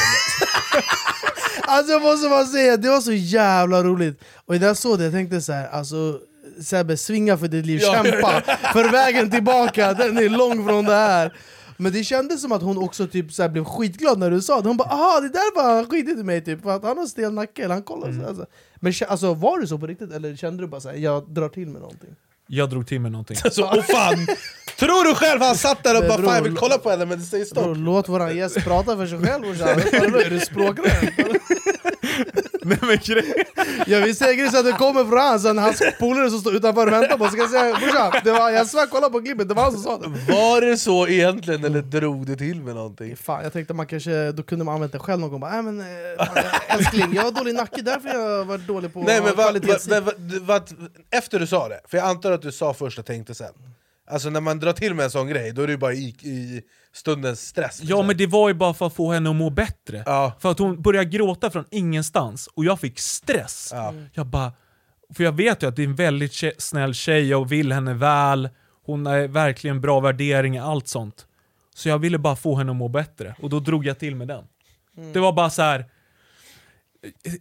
Alltså jag måste bara säga, det var så jävla roligt. Och när jag såg det jag tänkte så här, alltså Sebbe, svinga för ditt liv, Ja. kämpa! För vägen tillbaka, den är lång från det här. Men det kändes som att hon också typ så blev skitglad när du sa det. Hon bara aha, det är därför han i mig, typ, för att han har stel nacke. Eller han kollar här, alltså. Men alltså, var det så på riktigt, eller kände du bara så här, jag drar till med någonting? Jag drog till med någonting. Så, åh fan! Tror du själv han satt där och Men bara bror, fan jag vill kolla på henne men det säger stopp? låt våran gäst prata för sig själv brorsan. Är du språkrör? Nej, men grej- Jag vill så att det kommer från han, sen hans polare som står utanför och väntar på oss. Ska jag säga brorsan, det var, jag svär kolla på klippet, det var han som sa det. Var det så egentligen eller drog du till med någonting? Fan, jag tänkte man kanske, då kunde man använt det själv någon gång. Bara, äh, men, eh, älskling, jag har dålig nacke, därför jag var dålig på Nej men vad, du- vad, efter du sa det, för jag antar att du sa först och tänkte sen Alltså när man drar till med en sån grej, då är det ju bara i, i stundens stress liksom. Ja men det var ju bara för att få henne att må bättre. Ja. För att hon började gråta från ingenstans och jag fick stress. Ja. Jag bara, för jag vet ju att det är en väldigt tje- snäll tjej, jag vill henne väl. hon är verkligen bra värderingar, allt sånt. Så jag ville bara få henne att må bättre, och då drog jag till med den. Mm. Det var bara så här.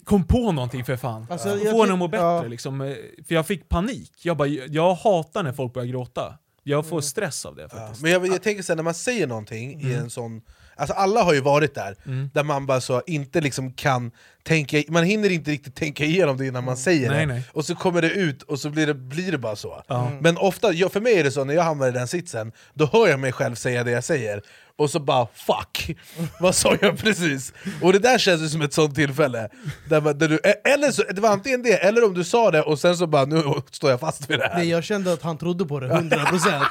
Kom på någonting för fan. Alltså, Få henne att må bättre ja. liksom. Eh, För jag fick panik. Jag, bara, jag hatar när folk börjar gråta. Jag får stress av det Ja, faktiskt. men jag, jag tänker sen när man säger någonting i Mm. en sån... Alltså alla har ju varit där, där man bara så inte liksom kan tänka, man hinner inte riktigt tänka igenom det innan man säger Nej, det, nej. och så kommer det ut och så blir det, blir det bara så. Ja. Men ofta, jag, för mig är det så, när jag hamnar i den sitsen, då hör jag mig själv säga det jag säger, och så bara 'fuck' Vad sa jag precis? Och det där känns ju som ett sånt tillfälle, där, man- där du, eller så, det var antingen det, eller om du sa det och sen så bara 'nu står jag fast vid det här' Nej, jag kände att han trodde på det 100%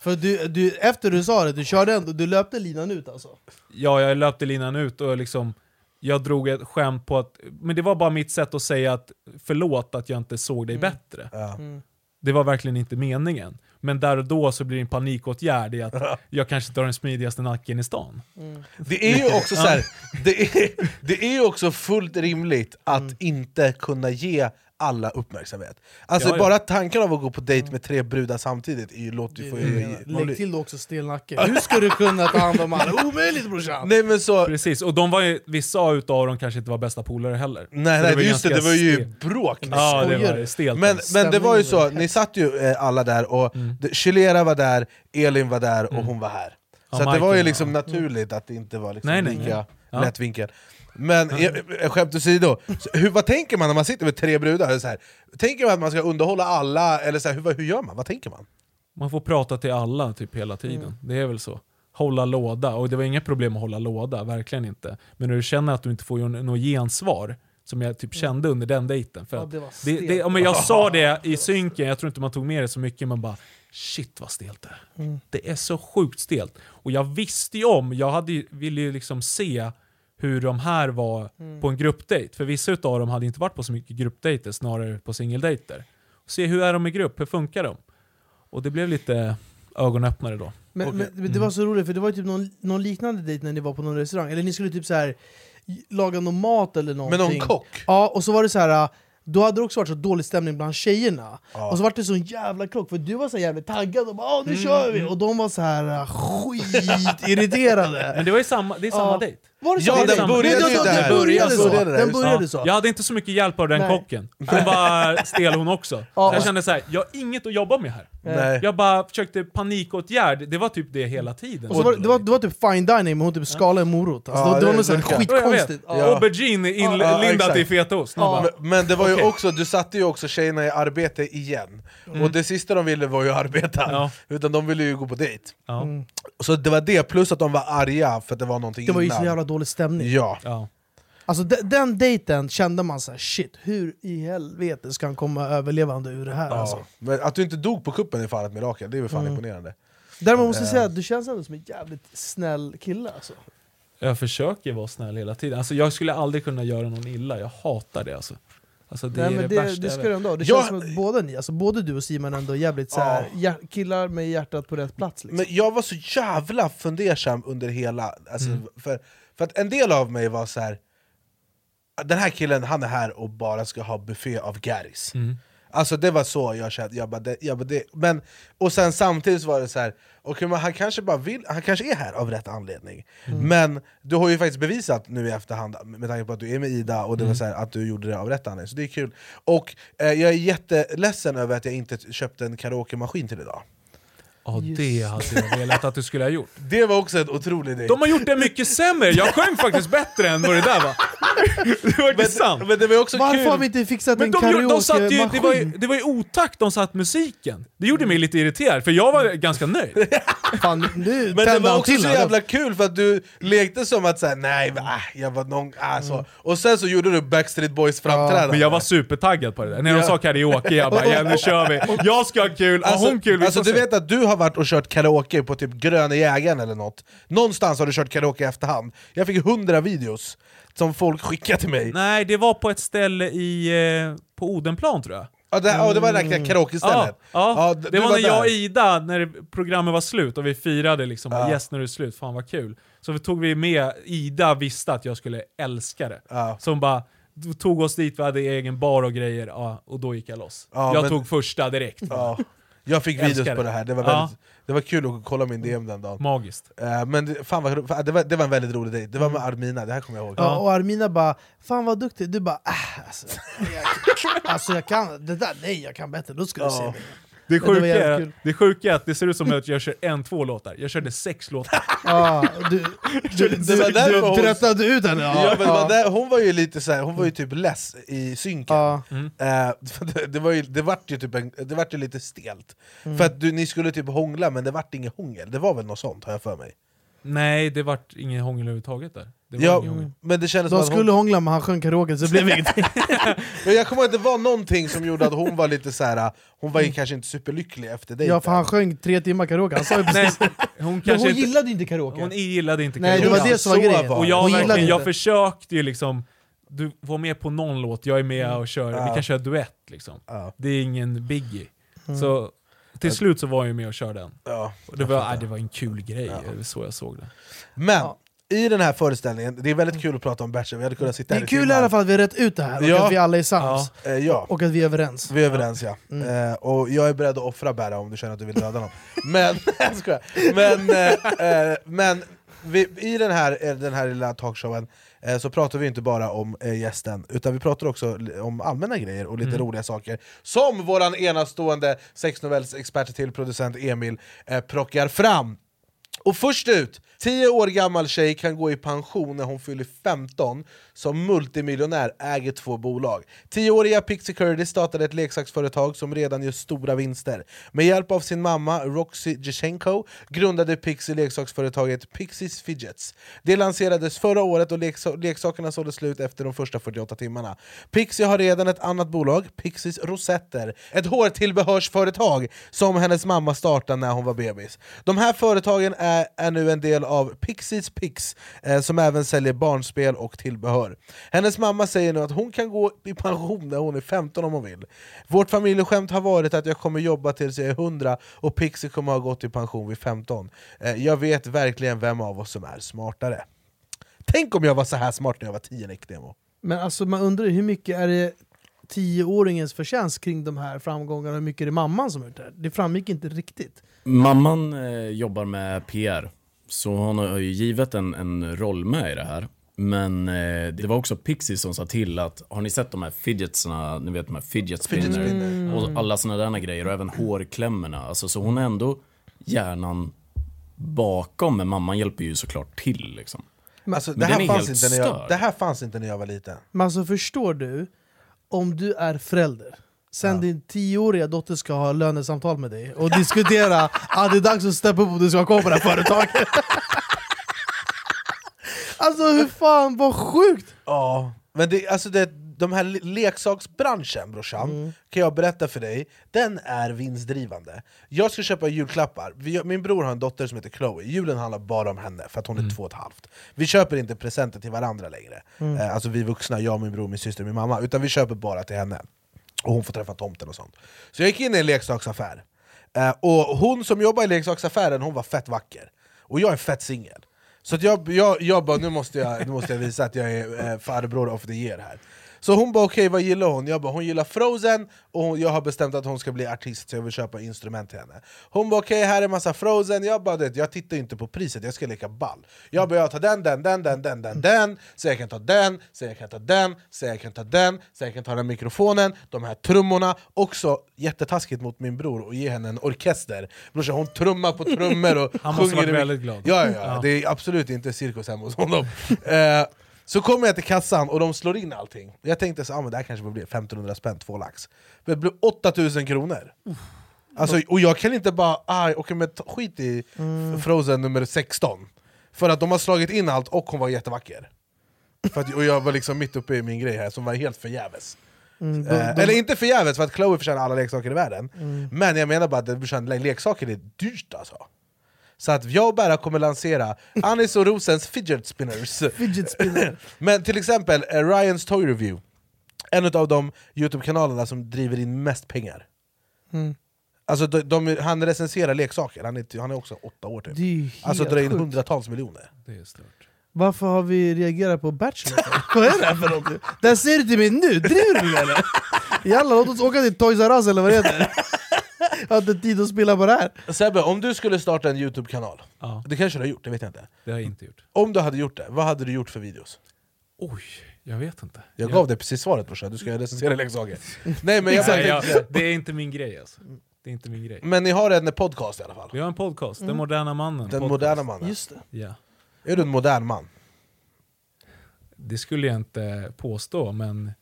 För du, du, efter du sa det, du körde ändå, du löpte linan ut alltså. Ja, jag löpte linan ut och liksom jag drog ett skämt på att, men det var bara mitt sätt att säga att förlåt att jag inte såg dig bättre. Ja. Det var verkligen inte meningen. Men där och då så blir det en panikåtgärd i att jag kanske inte har den smidigaste nacken i stan. Det är ju också så här, det, är, det är ju också fullt rimligt att inte kunna ge alla uppmärksamhet. Alltså Ja, ja. bara tanken av att gå på dejt med tre brudar samtidigt är ju, låter ju... ju- Lägg till då också stel nacke, hur ska du kunna ta hand om alla? Omöjligt brorsan! Nej men så... Precis, och de var ju, vissa utav dem kanske inte var bästa polare heller. Nej, nej var just det, det var ju stel- bråk! Ja, det var stelt. Men, men det var ju så, ni satt ju eh, alla där, och Mm. det- Chilera var där, Elin var där och hon var här. Ja, Så att det var ju liksom ja. naturligt att det inte var liksom Nej, nej, lika nej. Ja. lätt vinkel. Men eh, skämt åsido, så hur, vad tänker man när man sitter med tre brudar? Så här, tänker man att man ska underhålla alla, eller så här, hur, hur gör man? Vad tänker man? Man får prata till alla typ hela tiden. Mm. Det är väl så. Hålla låda, och det var inga problem att hålla låda, verkligen inte. Men när du känner att du inte får något gensvar, som jag typ kände under den dejten. För Ja, det var det, det, ja, men jag sa det i synken, jag tror inte man tog med det så mycket, men bara shit vad stelt det är. Mm. Det är så sjukt stelt. Och jag visste ju om, jag hade, ju- ville ju liksom se hur de här var Mm. på en gruppdejt. För vissa utav dem hade inte varit på så mycket gruppdejter, snarare på singeldejter. Se hur är de i grupp, hur funkar de? Och det blev lite ögonöppnare då. Men, Okej. men, men det var så roligt, för det var ju typ någon, någon liknande dejt när ni var på någon restaurang, eller ni skulle typ så här laga någon mat eller Med någonting någon kock? Ja, och så var det så här. Då hade det också varit så dålig stämning bland tjejerna, Ja. och så var det sån jävla krock, för du var så jävligt taggad och bara "Ja, nu kör vi!' och de var så här äh, skitirriterade Men det var ju samma, det är samma Ja. dejt. Var det Ja, den började ju där. Den började så! Den började så! Jag hade inte så mycket hjälp av den Nej. kocken. Hon var stel hon också. Ja, jag kände så här, jag har inget att jobba med här. Nej. Jag bara försökte panikåtgärd, det var typ det hela tiden. Och så var, det, var, det var typ fine dining, men hon typ skalade en morot. Alltså, Ja, det, det var något sånt skitkonstigt. Ja, Ja. Aubergine Ja, inlindat exakt. i fetaost. Ja. Ja. Men, men det var ju Okej. också, du satte ju också tjejerna i arbete igen, och det sista de ville var ju arbeta, Ja. utan de ville ju gå på dejt. Ja. Mm. Så det var det, plus att de var arga för att det var någonting Det var ju innan. så jävla dålig stämning. Ja. Ja. Alltså de, den dejten kände man så här, shit, hur i helvete ska han komma överlevande ur det här? Alltså. Ja. Men att du inte dog på kuppen är fan ett mirakel, det är väl fan imponerande. Däremot måste jag Eh. säga att du känns ändå som en jävligt snäll kille alltså. Jag försöker vara snäll hela tiden. Alltså, jag skulle aldrig kunna göra någon illa, jag hatar det alltså. alltså det Nej, är men det, det, värsta det jag ska du ändå ha. Det Ja. känns som att båda ni, alltså både du och Simon ändå jävligt så här, hjär- killar med hjärtat på rätt plats liksom. Men jag var så jävla fundersam under hela... Alltså, för, för att en del av mig var så här. den här killen han är här och bara ska ha buffé av Garris. Alltså det var så jag kände, jag bara, det, jag bara det, men, och sen samtidigt var det så här, okay, han kanske bara vill, han kanske är här av rätt anledning. Men du har ju faktiskt bevisat nu i efterhand, med tanke på att du är med Ida, och det var så här, att du gjorde det av rätt anledning, så det är kul. Och eh, jag är jätteledsen över att jag inte köpte en karaoke-maskin till idag Ja, Just det hade jag velat att du skulle ha gjort. Det var också en otrolig idé De har gjort det mycket sämre, jag sjöng faktiskt bättre än vad det där var. Det var inte sant. men, det var ju också Varför kul har vi inte fixat Men en de, gjorde- de det, var ju, karaoke-maskin? det var ju otakt de satt musiken. Det gjorde mig lite irriterad, för jag var ganska nöjd. Fan, nu Men det var också till så jävla kul för att du lekte som att säga nej, ah, jag var någon, ah, så. och sen så gjorde du Backstreet Boys framträdande Men jag var supertaggad på det där. När de Ja. sa karaoke, jag bara ja, nu kör vi. Jag ska ha kul, Alltså, hon kul, alltså du vet att du har varit och kört karaoke på typ Gröna Jägaren eller något Någonstans har du kört karaoke i efterhand Jag fick hundra videos som folk skickade till mig Nej, det var på ett ställe i, eh, på Odenplan tror jag. Ja, det, ja, det var det där karaoke-stället Ja, ja. Ja, det du var när jag och där. Ida, när programmet var slut och vi firade liksom, Ja. yes nu är det slut, fan vad kul. Så vi tog vi med, Ida visste att jag skulle älska det. Ja. Så hon bara, tog oss dit, vi hade egen bar och grejer, ja, och då gick jag loss. Ja, jag men- tog första direkt. Ja. Jag fick Älskar videos på det. här, det var, Ja. väldigt, det var kul att kolla min DM den dagen. Magiskt. Eh, men det, fan vad, fan, det, var, det var en väldigt rolig dejt, det var Mm. med Armina, det här kommer jag ihåg. Ja, och Armina bara 'Fan vad duktig' du bara äh, alltså, jag, alltså jag kan, det där, nej jag kan bättre, då ska du se Ja. mig. Det Men sjuka, är, det sjuka är att det ser ut som att jag kör en, två låtar. Jag körde sex låtar. Ja, du, du, du, du hon- tröttnade ut henne. Ja, men det var där, hon var ju lite så här, hon var ju typ less i synken. Ja. Eh, det, det, var ju, det vart ju typ en, det vart ju lite stelt. Mm. För att du, ni skulle typ hångla men det vart inget hångel, det var väl något sånt har jag för mig. Nej, det vart ingen hångel överhuvudtaget där. Det var Ja, ingen hångel. men det kändes De som att skulle hon, hångla men han sjöng karaoke så det blev ingenting. men Jag kommer ihåg att det var någonting som gjorde att hon var lite så här. hon var ju kanske inte superlycklig efter dejten. Ja för han sjöng tre timmar karaoke, han sa ju Nej, precis hon Men kanske hon inte, gillade inte karaoke. hon gillade inte Nej det karaoke. var det som var så grejen. var Och jag, hon gillade verkligen, jag inte. försökte ju liksom, du var med på någon låt, jag är med och kör, vi kan köra duett liksom. Ja. Det är ingen biggie. Mm. Så till slut så var jag med och körde den. Ja. Och det, var, nej, det var en kul grej, det var så jag såg det. Men Ja. i den här föreställningen, det är väldigt kul att prata om Bachelor, vi hade kunnat sitta Det är kul i alla fall att vi har rätt ut det här, och Ja. att vi alla är sams. Eh, ja. Och att vi är överens. Vi är överens ja. Eh, och jag är beredd att offra Berra om du känner att du vill döda någon. Men, jag. Men, eh, eh, men vi, i den här, eh, den här lilla talkshowen eh, så pratar vi inte bara om eh, gästen, utan vi pratar också om allmänna grejer och lite roliga saker. Som våran enastående sexnovellsexpert till producent Emil eh, plockar fram. Och först ut, 10 år gammal tjej kan gå i pension när hon fyller 15 som multimiljonär, äger två bolag. 10-åriga Pixie Curdy startade ett leksaksföretag som redan gör stora vinster. Med hjälp av sin mamma Roxy Jeshenko grundade Pixie leksaksföretaget Pixies Fidgets. Det lanserades förra året och leksa- leksakerna sålde slut efter de första 48 timmarna. Pixie har redan ett annat bolag, Pixies Rosetter, ett hårtillbehörsföretag som hennes mamma startade när hon var bebis. De här företagen är, är nu en del av Pixies Pix, eh, som även säljer barnspel och tillbehör. Hennes mamma säger nu att hon kan gå i pension när hon är 15 om hon vill. Vårt familjeskämt har varit att jag kommer jobba tills jag är 100 och Pixie kommer ha gått i pension vid 15. Eh, jag vet verkligen vem av oss som är smartare. Tänk om jag var så här smart när jag var 10 Nick-demo. Men alltså man undrar hur mycket är det tioåringens förtjänst kring de här framgångarna, hur mycket är det mamman som har gjort det här? Det framgick inte riktigt. Mamman eh, jobbar med PR, så hon har ju givet en, en roll med i det här. Men eh, det var också Pixie som sa till att, har ni sett de här fidgetsna, ni vet de här fidget spinner, Fidget spinner. och alla såna där grejer och även hårklämmorna. Alltså, så hon är ändå hjärnan bakom, men mamman hjälper ju såklart till liksom. Alltså, det, Men här den är fanns inte när jag, det här fanns inte när jag var liten. Men alltså förstår du, om du är förälder, sen din tioåriga dotter ska ha lönesamtal med dig och diskutera att det är dags att steppa upp om du ska kvar på det här företaget. alltså hur fan, vad sjukt! Ja, men det, alltså det, de här le- leksaksbranschen brorsan, kan jag berätta för dig, den är vinstdrivande. Jag ska köpa julklappar, Vi, min bror har en dotter som heter Chloe, julen handlar bara om henne för att hon är två och ett halvt. Vi köper inte presenter till varandra längre, eh, alltså vi vuxna, jag, min bror, min syster, min mamma, utan vi köper bara till henne. Och hon får träffa tomten och sånt. Så jag gick in i en leksaksaffär, eh, och hon som jobbar i leksaksaffären hon var fett vacker. Och jag är fett singel. Så jag, jag, jag bara, nu måste jag, nu måste jag visa att jag är eh, farbror of the year här. Så hon bara okej, vad gillar hon? Jag bara hon gillar Frozen, och hon, jag har bestämt att hon ska bli artist så jag vill köpa instrument till henne. Hon bara okej, här är massa Frozen, jag bara det, jag tittar inte på priset, jag ska leka ball. Jag bara jag tar den, den, den, den, den, den, den, så jag kan ta den, så jag kan ta den, så jag kan ta den, så jag kan ta den mikrofonen, de här trummorna, också jättetaskigt mot min bror och ge henne en orkester. Brorsan, hon trummar på trummor och Han måste sjunger varit väldigt glad. Ja, ja, ja, det är absolut inte cirkus hemma hos honom. så kommer jag till kassan och de slår in allting. Jag tänkte så, ah, men det här kanske blir 1500 spänn, två lax. Men det blev 8000 kronor. Alltså, och jag kan inte bara, ah, okej men skit i Frozen nummer 16. För att de har slagit in allt och hon var jättevacker. För att, och jag var liksom mitt uppe i min grej här som var helt förgäves. Mm, de, Eh, de, eller inte förgäves för att Chloe förtjänar alla leksaker i världen, men jag menar bara att det leksaker är dyrt alltså. Så att jag och Berra kommer lansera Anis och Rosens fidget spinners. Fidget spinner. Men till exempel eh, Ryans Toy Review, en av de Youtube-kanalerna som driver in mest pengar. Mm. Alltså de, de, han recenserar leksaker, han är, han är också åtta år typ. Det är Alltså drar in sjukt. hundratals miljoner. Det är stört. Varför har vi reagerat på Bachelor? vad är det här för någonting? Det här säger du till mig nu, driver du eller? Jalla låt oss åka till Toys R Us eller vad det heter hade tid att spela på det här. Sebbe, om du skulle starta en Youtube-kanal, Ja, det kanske du har gjort, det vet jag inte. det har jag inte gjort. Om du hade gjort det, vad hade du gjort för videos? Oj, jag vet inte. Jag gav dig precis svaret brorsan, du ska recensera leksaker. Nej men jag bara Nej, jag, det är inte min grej alltså. Det är inte min grej. men ni har en podcast i alla fall? Vi har en podcast, Den moderna mannen. Den podcast. moderna mannen. Just det. Ja. Är du en modern man? Det skulle jag inte påstå, men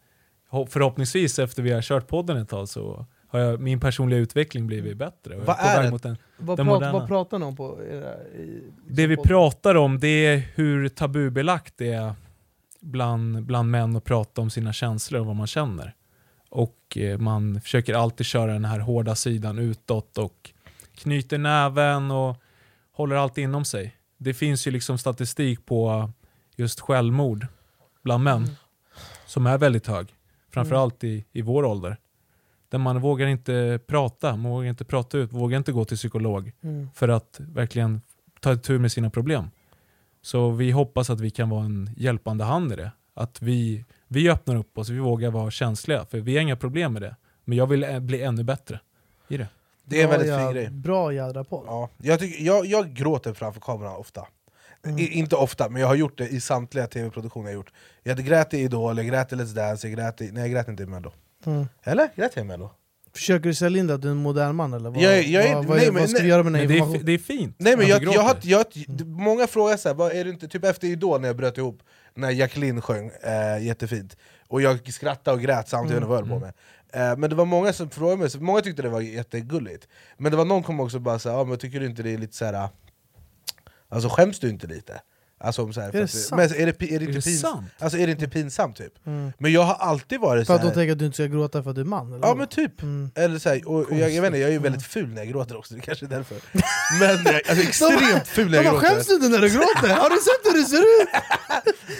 ho- förhoppningsvis efter vi har kört podden ett tag så har jag, min personliga utveckling blivit bättre. Vad är det? Mot en, Vad, Den prat, moderna. vad pratar ni om på era... I, det vi pratar om det är hur tabubelagt det är bland, bland män att prata om sina känslor och vad man känner. Och eh, man försöker alltid köra den här hårda sidan utåt och knyter näven och håller allt inom sig. Det finns ju liksom statistik på just självmord bland män som är väldigt hög. Framförallt i, i vår ålder. Där man vågar inte prata, man vågar inte prata ut, vågar inte gå till psykolog Mm. för att verkligen ta tur med sina problem. Så vi hoppas att vi kan vara en hjälpande hand i det. Att vi, vi öppnar upp oss, vi vågar vara känsliga, för vi har inga problem med det. Men jag vill bli ännu bättre i det. Det är en väldigt fin grej. Bra jädra podd. Ja, jag, tycker, jag, jag gråter framför kameran ofta. I, inte ofta, men jag har gjort det i samtliga tv-produktioner jag gjort. Jag hade grät i Idol, jag grät i Let's Dance, jag grät i... Nej jag grät inte i Mello. Mm. Eller? Grät jag i Mello? Försöker du sälja in det att du är en modern man eller? Vad, Jag jag är- vad, vad, nej, vad men- ska vi nej, göra med den här det informationen? fi- det är fint. Nej men att jag, du jag, har, gråter. jag, d- många frågar så här, vad är det inte, typ efter Idol när jag bröt ihop, när Jacqueline sjöng eh, jättefint, och jag skrattade och grät samtidigt Mm. och höll på med. Eh, men det var många som frågade mig, så många tyckte det var jättegulligt. Men det var någon som kom också och bara såhär, ah, men tycker du inte det är lite såhär, alltså skäms du inte lite? Alltså, om så här, för det att sant? men är, det, pi- är, det Är inte det pins, sant? alltså, är det inte pinsamt typ? Mm. Men jag har alltid varit För att de såhär, tänker att du inte ska gråta för att du är man? Eller Ja men typ, Mm. eller så här, och och jag, jag vet inte, jag är ju väldigt ful när jag gråter också, det kanske är därför Men jag, alltså, extremt ful när jag gråter skäms du inte när du gråter? Har du sett hur du ser ut?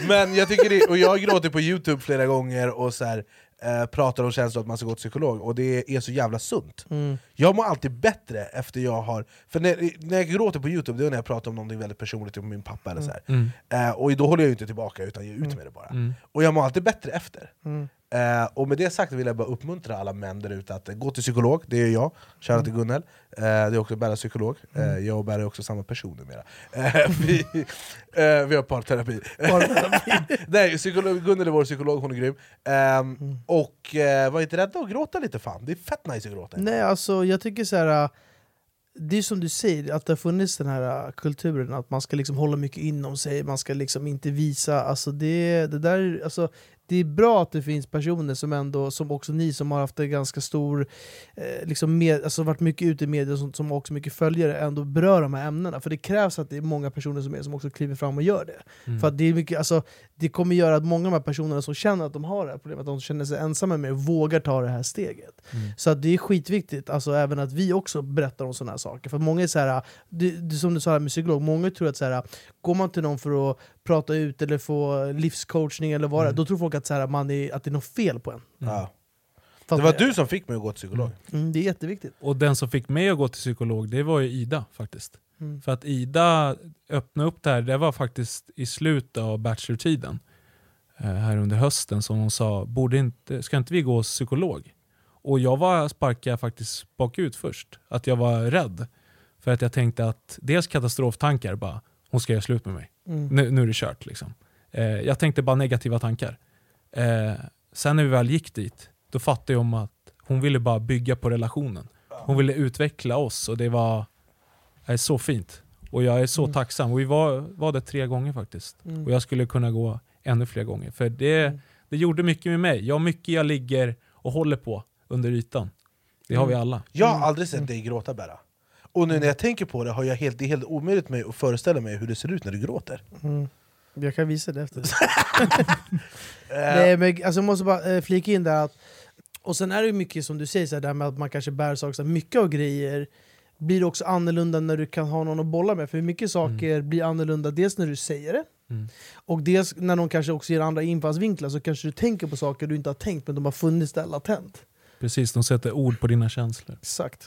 Men jag tycker det, och jag gråter på youtube flera gånger och så eh, pratar om känslor att man ska gå till psykolog, och det är så jävla sunt Mm. Jag mår alltid bättre efter jag har... För när, när jag gråter på youtube, det är när jag pratar om någonting väldigt personligt, typ min pappa eller så här. Mm. Eh, Och då håller jag ju inte tillbaka, utan ger ut med det bara Mm. Och jag mår alltid bättre efter Mm. Eh, och med det sagt vill jag bara uppmuntra alla män där ute att eh, gå till psykolog, det är jag, shoutout till Gunnel. Eh, Det är också Berra psykolog, eh, jag och Berra är också samma person numera. Eh, vi, eh, vi har parterapi. Nej, psykolog, Gunnel är vår psykolog, hon är grym. Ehm, Och eh, var inte rädda att gråta lite fan, det är fett nice att gråta. Nej alltså jag tycker så här. äh, Det är som du säger, att det har funnits den här kulturen att man ska liksom hålla mycket inom sig, man ska liksom inte visa, alltså det, det där, alltså det är bra att det finns personer som ändå, som också ni som har haft en ganska stor, eh, liksom med, alltså varit mycket ute i media som har också mycket följare, ändå berör de här ämnena. För det krävs att det är många personer som är som också kliver fram och gör det. Mm. För att det, är mycket, alltså, det kommer göra att många av de här personerna som känner att de har det här problemet, att de känner sig ensamma med vågar ta det här steget. Mm. Så att det är skitviktigt, alltså, även att vi också berättar om sådana här saker. För många är så här, det, det, som du sa här med psykolog, många tror att så här, går man till någon för att prata ut eller få livscoachning eller vad Mm. då tror folk att, så här, man är, att det är något fel på en. ja. Fast Det var du som fick mig att gå till psykolog Mm, det är jätteviktigt. Och den som fick mig att gå till psykolog, det var ju Ida faktiskt. Mm. För att Ida öppnade upp det här, det var faktiskt i slutet av bachelortiden. eh, Här under hösten som hon sa, Borde inte, ska inte vi gå hos psykolog? Och jag var sparkade faktiskt bakut först. Att jag var rädd. För att jag tänkte att dels katastroftankar, bara hon ska göra slut med mig. Mm. Nu, nu är det kört liksom. Eh, jag tänkte bara negativa tankar. Eh, sen när vi väl gick dit, då fattade jag om att hon ville bara bygga på relationen. Hon ville utveckla oss och det var är så fint. Och jag är så Mm. tacksam. Och vi var, var det tre gånger faktiskt. Mm. Och jag skulle kunna gå ännu fler gånger. För det, Mm. det gjorde mycket med mig. Jag har mycket jag ligger och håller på under ytan. Det har vi alla. Jag Mm. har aldrig sett dig gråta Berra Och nu när jag tänker på det har jag helt, det är helt omöjligt mig att föreställa mig hur det ser ut när du gråter Mm. Jag kan visa det efter. Eh, Nej, men alltså, jag måste bara eh, flika in där att och sen är det mycket som du säger, så här, det här med att man kanske bär saker, så här, mycket av grejer blir också annorlunda när du kan ha någon att bolla med. För mycket saker blir annorlunda dels när du säger det, Mm. och dels när någon kanske också ger andra infallsvinklar så kanske du tänker på saker du inte har tänkt men de har funnits där latent. Precis, de sätter ord på dina känslor. Exakt.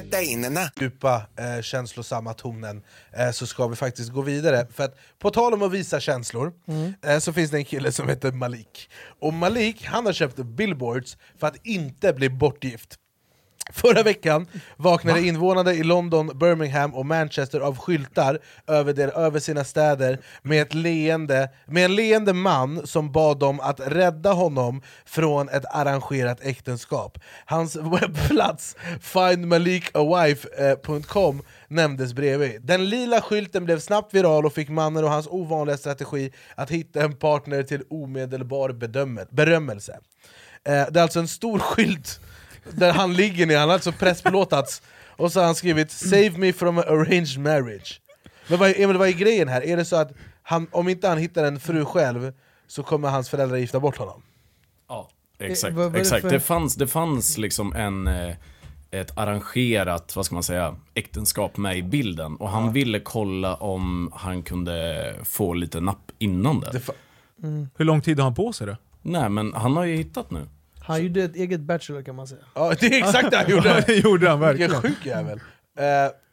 gardinerna. djupa, eh, känslosamma tonen eh, så ska vi faktiskt gå vidare. För att på tal om att visa känslor eh, så finns det en kille som heter Malik. Och Malik han har köpt billboards för att inte bli bortgift. Förra veckan vaknade invånare i London, Birmingham och Manchester av skyltar över, der, över sina städer med, ett leende, med en leende man som bad dem att rädda honom från ett arrangerat äktenskap. Hans webbplats findmalikawife.com nämndes bredvid. Den lila skylten blev snabbt viral och fick mannen och hans ovanliga strategi att hitta en partner till omedelbar bedöme- berömmelse. Eh, det är alltså en stor skylt där han ligger ner, han har alltså pressplåtats och så har han skrivit 'Save me from an arranged marriage' Men vad, är- Emil, vad är grejen här? Är det så att han, om inte han hittar en fru själv så kommer hans föräldrar gifta bort honom? Ja, exakt. Eh, vad- vad är det exakt. för- Det, fanns, det fanns liksom en, eh, ett arrangerat, vad ska man säga, äktenskap med i bilden. Och han ville kolla om han kunde få lite napp innan det. Det fa- Hur lång tid har han på sig då? Nej, men han har ju hittat nu. Han gjorde ett eget Bachelor kan man säga. ja, det är exakt det han gjorde! det gjorde han Vilken verkligen. sjuk jävel! Eh,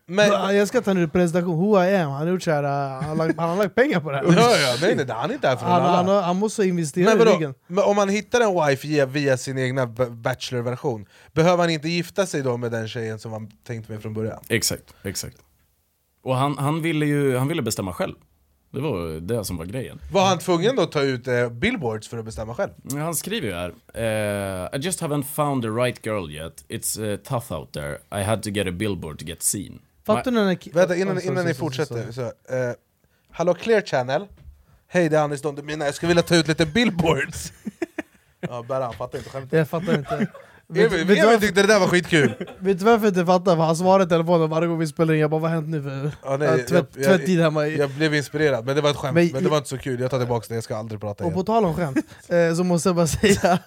men, Ja, Jag ska ta en presentation, who I am, han har, gjort så här, uh, han, har lagt, han har lagt pengar på det här. ja, ja, nej, nej, han är inte här för Han, han, han måste investera Men i ryggen. Men om man hittar en wife via, via sin egna bachelor-version, behöver han inte gifta sig då med den tjejen som han tänkte med från början? Exakt, exakt. Och han, han ville ju han ville bestämma själv. Det var det som var grejen. Var han tvungen då att ta ut eh, billboards för att bestämma själv? Han skriver ju här. eh, I just haven't found the right girl yet. It's uh, tough out there. I had to get a billboard to get seen. Fattar du när... Vänta, innan, Oh, innan ni fortsätter. Så, eh, Hallå Clear Channel, hej det är Anis Don Demina, jag skulle vilja ta ut lite billboards! ja, bara han fattar inte skämtet. Jag fattar inte. Vet, Emil, vet, Emil tyckte det där var skitkul! vet du varför jag inte fattar? För han svarar i telefonen varje gång vi spelar in, jag bara vad har hänt nu för Ja, nej, ja, jag- tvätt, jag- tvätttid hemma i... Jag blev inspirerad, men det var ett skämt, Men- men, det var inte så kul, jag tar tillbaka det, jag ska aldrig prata Och igen på tal om skämt, eh, så måste jag bara säga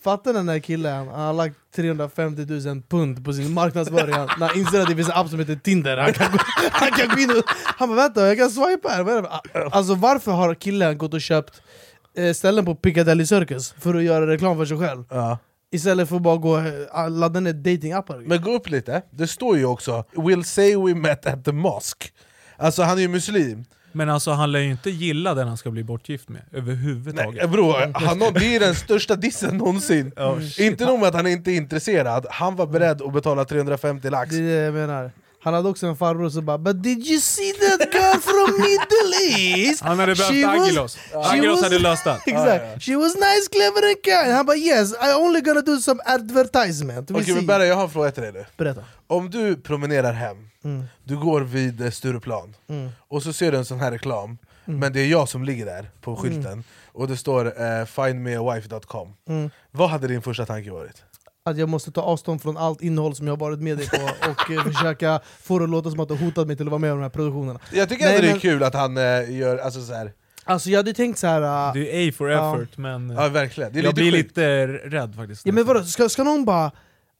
Fattar den här killen, han har lagt 350 000 pund på sin marknadsföring när han inser att det finns en app som heter Tinder Han kan gå, han kan gå in och... Han bara vänta, jag kan swipa här! Det? Alltså varför har killen gått och köpt eh, ställen på Piccadilly Circus för att göra reklam för sig själv? ja. Istället för att bara gå och ladda ner datingappar. Men gå upp lite, det står ju också 'We'll say we met at the mosque' Alltså han är ju muslim, Men alltså han lär ju inte gilla den han ska bli bortgift med överhuvudtaget. Nej, bror, han, det är den största dissen någonsin. Inte nog med att han inte är intresserad, han var beredd att betala 350 lax. Det är det jag menar han hade också en farbror som bara 'But did you see that girl from Middle East?' Han hade behövt Agilos. Agilos hade löst det. Exakt. She was nice, clever and kind. Han bara yes, I only gonna do some advertisement. Okej men see. Berra, jag har en fråga till dig nu Berätta. Om du promenerar hem, Mm. du går vid eh, Stureplan, Mm. och så ser du en sån här reklam Men det är jag som ligger där på skylten, och det står eh, 'findmeawife.com' Mm. Vad hade din första tanke varit? Att jag måste ta avstånd från allt innehåll som jag har varit med dig på och eh, försöka få det att låta som att du hotat mig till att vara med i de här produktionerna. Jag tycker ändå det är men- kul att han eh, gör, alltså så här. Alltså jag hade tänkt så här. äh, Det är A for Ja. effort, men ja verkligen, det är jag lite blir sjukt. lite rädd faktiskt. ja, men vadå, ska, ska någon bara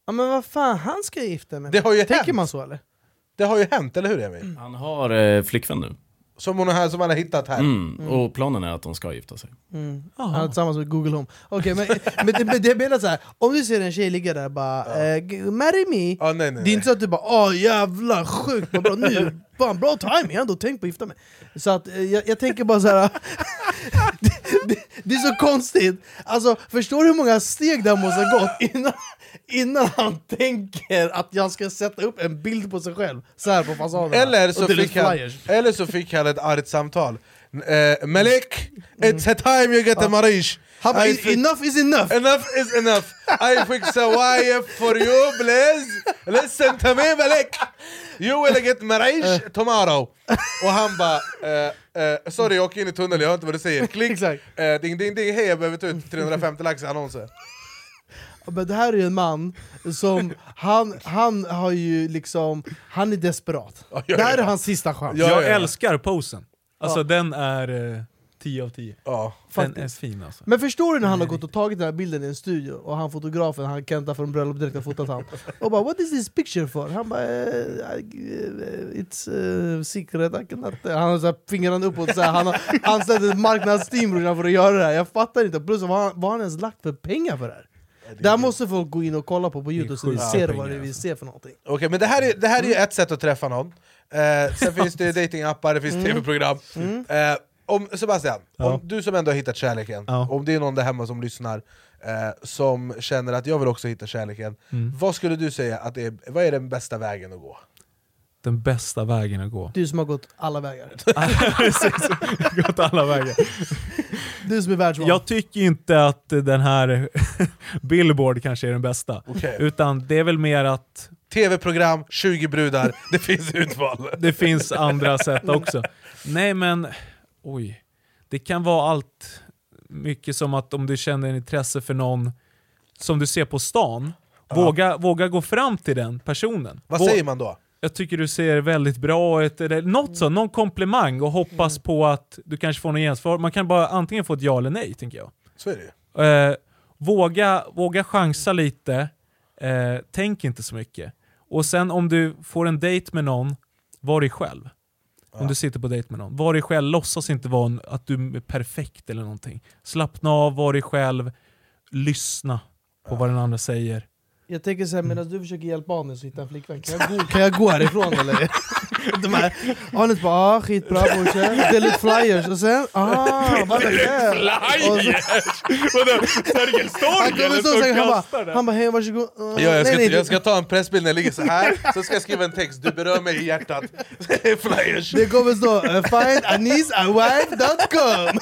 Ja men vad fan, han ska gifta mig Det har ju Tänker hänt. man så eller? Det har ju hänt, eller hur Emil? Han har eh, flickvän nu. Som hon har, som han har hittat här Mm. Och planen är att de ska gifta sig. Mm. Är tillsammans med Google Home. Okej, men, men, det- men det menar så här, om du ser en tjej ligga där bara eh, g- 'Marry me' Ja, nej, nej, Det är inte så att du bara 'Åh jävlar, sjukt bra, nu, fan, bra timing, jag har ändå tänkt på att gifta mig' Så att, eh, jag, jag tänker bara så här. det, det, det är så konstigt, alltså, förstår du hur många steg det här måste ha gått innan, innan han tänker att jag ska sätta upp en bild på sig själv så här på fasaden? Eller så, fick han, eller så fick han ett argt samtal. Eh, Malik, it's a time you get a marish. 'Enough is enough' Enough is enough. I fix a wife for you please Listen to me Malik You will get marish tomorrow. Och han bara eh, eh, Sorry jag åker in i tunneln, jag hör inte vad du säger. Klick, eh, ding ding ding, hej jag behöver ta ut 350 lax i annonser Men det här är en man som, han, han har ju liksom, han är desperat. Ja, ja, Det här är hans sista chans. Ja, jag ja, ja. älskar posen. Alltså den är... eh, 10 av 10. Ja. Den Faktiskt. är fin alltså. Men förstår du när han har gått och tagit den här bilden i en studio och han fotografen, han Kenta från Bröllop direkt har fotat han och bara 'What is this picture for?' Han bara eh, I- It's uh, secret, I cannot... Han har så här fingrarna uppåt, så här, han har anställt ett marknadsteam för att göra det här Jag fattar inte, plus vad har, vad har han ens lagt för pengar för det här? Det här måste folk gå in och kolla på på youtube så sjuka ser vad vi alltså. ser för någonting Okej, men det här är, det här är ju ett sätt att träffa någon. Eh, sen finns det datingappar, det finns tv-program. Eh, om, Sebastian, Ja. om du som ändå har hittat kärleken, Ja. om det är någon där hemma som lyssnar eh, som känner att jag vill också hitta kärleken, Mm. vad skulle du säga att det är, vad är den bästa vägen att gå? Den bästa vägen att gå. Du som har gått alla vägar Precis, gått alla vägar. Du som är världsvan Jag tycker inte att den här Billboard kanske är den bästa. Okej. Utan det är väl mer att Tv-program, 20 brudar, det finns utval. det finns andra sätt också. Nej men, oj. Det kan vara allt mycket som att om du känner en intresse för någon som du ser på stan, våga, våga gå fram till den personen. Vad Vå- säger man då? Jag tycker du ser väldigt bra ut, eller något så, någon komplimang och hoppas på att du kanske får något gensvar. Man kan bara antingen få ett ja eller nej, tänker jag. Så är det ju. Eh, våga, våga chansa lite, eh, tänk inte så mycket. Och sen om du får en dejt med någon, var dig själv. Om du sitter på dejt med någon, var dig själv, låtsas inte vara en, att du är perfekt eller någonting. Slappna av, var dig själv, lyssna på vad den andra säger. Jag tänker såhär, medan du försöker hjälpa Anis att hitta en flickvän, kan jag gå, kan jag gå härifrån eller? De här, Anis bara ah, skitbra brorsan, dela ut flyers och sen ah, vad är det? Så- Vadå? Sergels Han kommer så säger han bara, han bara hej varsågod. Uh, Ja, jag, ska, nej, nej, jag ska ta en pressbild när jag ligger så här så ska jag skriva en text, du berör mig i hjärtat. Flyers. Det kommer stå find anisawife.com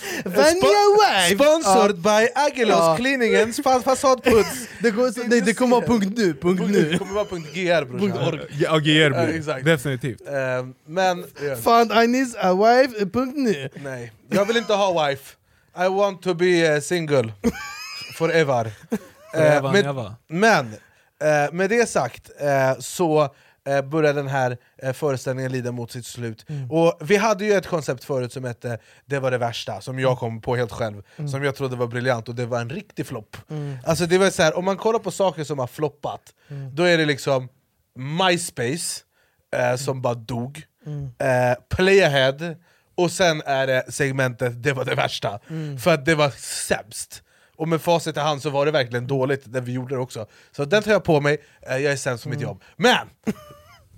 Your wife! Sponsored by Agilos Ja. Cleaningens fa- fasadputs. Det kommer, stå- nej, det kommer vara punkt nu, punkt Det nu. kommer vara .gr brorsan. Ja, GR. Definitivt. Eh, Men, ja, Find anisawife, punkt nu. nej. Jag vill inte ha wife. I want to be eh, single. Forever. Eh, Forever men- never. Men, eh, med det sagt eh, så eh, börjar den här eh, föreställningen lida mot sitt slut. Och Vi hade ju ett koncept förut som hette Det var det värsta, som jag kom på helt själv, som jag trodde var briljant, och det var en riktig flopp. Alltså det var så här, om man kollar på saker som har floppat, då är det liksom MySpace, eh, som bara dog, eh, Playahead, och sen är det segmentet Det var det värsta, för att det var sämst. Och med facit i hand så var det verkligen dåligt när vi gjorde det också. Så den tar jag på mig, eh, jag är sämst på mitt jobb. Men!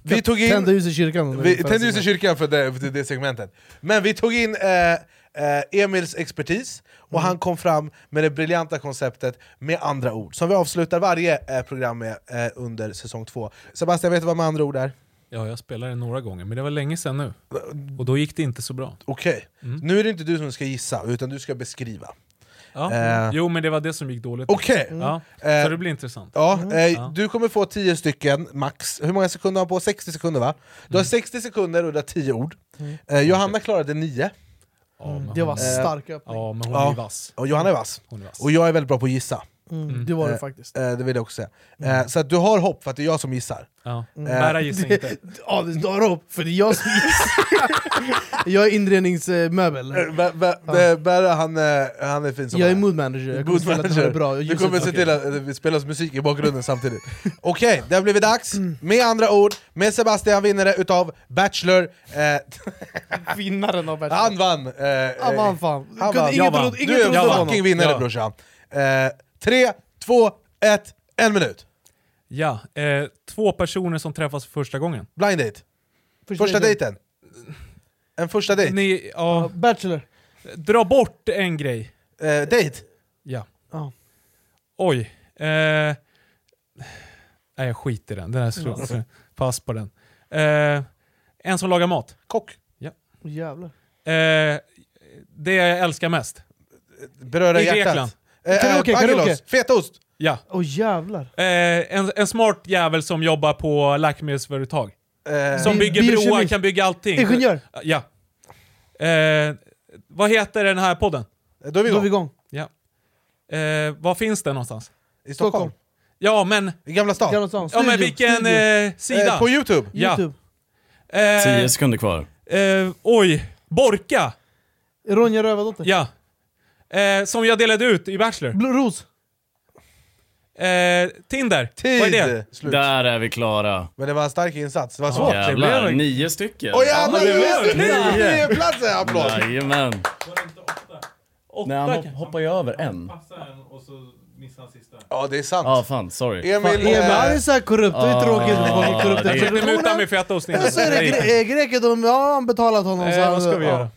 Vi tog in... Tända ljus i kyrkan. Vi tände ljus i kyrkan för det, för det segmentet. Men vi tog in eh, eh, Emils expertis, och han kom fram med det briljanta konceptet med andra ord, som vi avslutar varje eh, program med eh, under säsong två. Sebastian, vet du vad med andra ord är? Ja, jag spelade det några gånger, men det var länge sedan nu. Och då gick det inte så bra. Okej, nu är det inte du som ska gissa, utan du ska beskriva. Ja. Eh. Jo, men det var det som gick dåligt. Okej! Ja, Eh, så det blir intressant. Ja, eh, Ja. Du kommer få 10 stycken max. Hur många sekunder har du på? 60 sekunder va? Du har 60 sekunder och du har 10 ord. Eh, Johanna klarade 9, Ja, men Det var stark öppning. ja, men hon är vass. och Johanna är vass. Hon är vass. Och jag är väldigt bra på att gissa. Mm, det var det Eh, faktiskt. Eh, det vill jag också säga. Eh, så att du har hopp för att det är jag som gissar. Ja. Eh, Bära gissar inte. Ja, det står upp, för det är jag som Jag är inredningsmöbel. Eh, Bä- bä- bä- Berra han, eh, han är fin som Jag är han mood manager, jag kommer Mood se till att det här är bra. Du kommer se till att eh, det spelas musik i bakgrunden samtidigt. Okej, det har blivit dags. Med andra ord, med Sebastian vinnare utav Bachelor. Eh, Vinnaren av världen. han vann! Eh, Han vann fan. Han Kunde- vann. Ingen Jag vann. trodde ingen Du trodde är på fucking honom. vinnare Ja. brorsan. Eh, tre, två, ett, en minut. Ja, eh, två personer som träffas för första gången. Blind date. Första dejten. En första dejt. Ni, ja, Bachelor. dra bort en grej. Eh, dejt. Ja. Ja. Oj. Eh, nej, jag skiter i den. Den här slår pass på den. Eh, en som lagar mat. Kock. Åh, jävlar. Eh, det jag älskar mest. Beröra I hjärtat. Grekland. Eh, Karaoke, eh, karaoke. Fetaost. Ja. Åh jävlar. Eh, en, en smart jävel som jobbar på läkemedelsföretag. Eh, Som bygger broar, kan bygga allting. Ingenjör. Ja. Eh, vad heter den här podden? då är vi Då är vi igång. igång. Ja. Eh, var finns den någonstans? I Stockholm. Stockholm. Ja, men, I Gamla stan. Gamla stan. ja, men vilken eh, sida? Eh, på Youtube. Ja. Youtube. Eh, 10 sekunder kvar. eh, oj, Borka! Ronja Rövardotter. Ja. Eh, som jag delade ut i Bachelor. Blå Ros. Eh, Tinder. Tid! Vad är det? Slut. Där är vi klara. Men det var en stark insats. Det var svårt. det Jävlar, nio stycken. Åh jävlar, det just blev det! det. Nio platser! Applåd! Jajamän. Åtta. Nej, han hopp, hoppar ju över en. och så missade han sista. Ja, det är sant. Ja, fan. Sorry. Emil... Emil, han är eh, så här korrupt. Det är tråkigt när folk är korrupta. Försökte muta mig. Eller så är gre- eh, greker, de ja, han betalat honom. så Eh, vad ska vi ja. göra?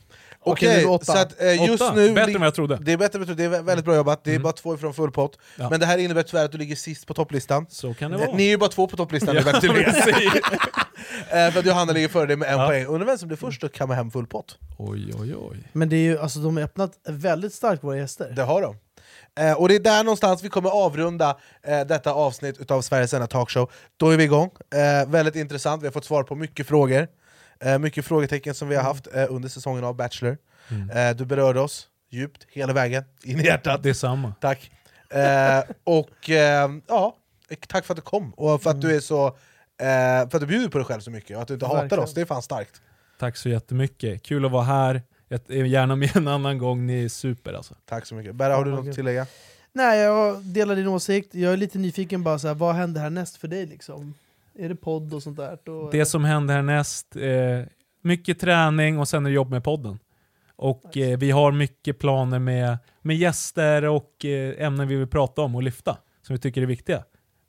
Okej, Okej, nu åtta. så att eh, just Åtta. nu... Bättre än vad jag trodde. Det är bättre än jag trodde. det är väldigt bra jobbat. Det är bara två ifrån full pott. Ja. Men det här innebär tyvärr att du ligger sist på topplistan. Så kan det Eh, vara. Ni är ju bara två på topplistan, det är. Eh, För att Johanna ligger före dig med en Ja. poäng. Undrar vem som blir först att kamma hem full pott? Oj, oj, oj. Men det är ju, alltså, de har öppnat väldigt starkt våra gäster. Det har de. Eh, och det är där någonstans vi kommer avrunda eh, detta avsnitt utav Sveriges enda talkshow. Då är vi igång. Eh, väldigt intressant, vi har fått svar på mycket frågor. Eh, mycket frågetecken som vi har haft eh, under säsongen av Bachelor. Eh, du berörde oss djupt, hela vägen, in i hjärtat. Detsamma. Tack. Och ja, tack för att du kom, och för att du är så för att du bjuder på dig själv så mycket, och att du inte hatar Verkligen. oss, det är fan starkt. Tack så jättemycket. Kul att vara här. Jag är gärna med en annan gång. Ni är super alltså. Tack så mycket. Berra, har du något att tillägga? Nej, jag delar din åsikt. Jag är lite nyfiken bara, så här, vad händer härnäst för dig? Liksom? Är det podd och sånt där? Då, Det som händer härnäst, eh, mycket träning och sen är det jobb med podden. Och eh, vi har mycket planer med, med gäster och eh, ämnen vi vill prata om och lyfta, som vi tycker är viktiga.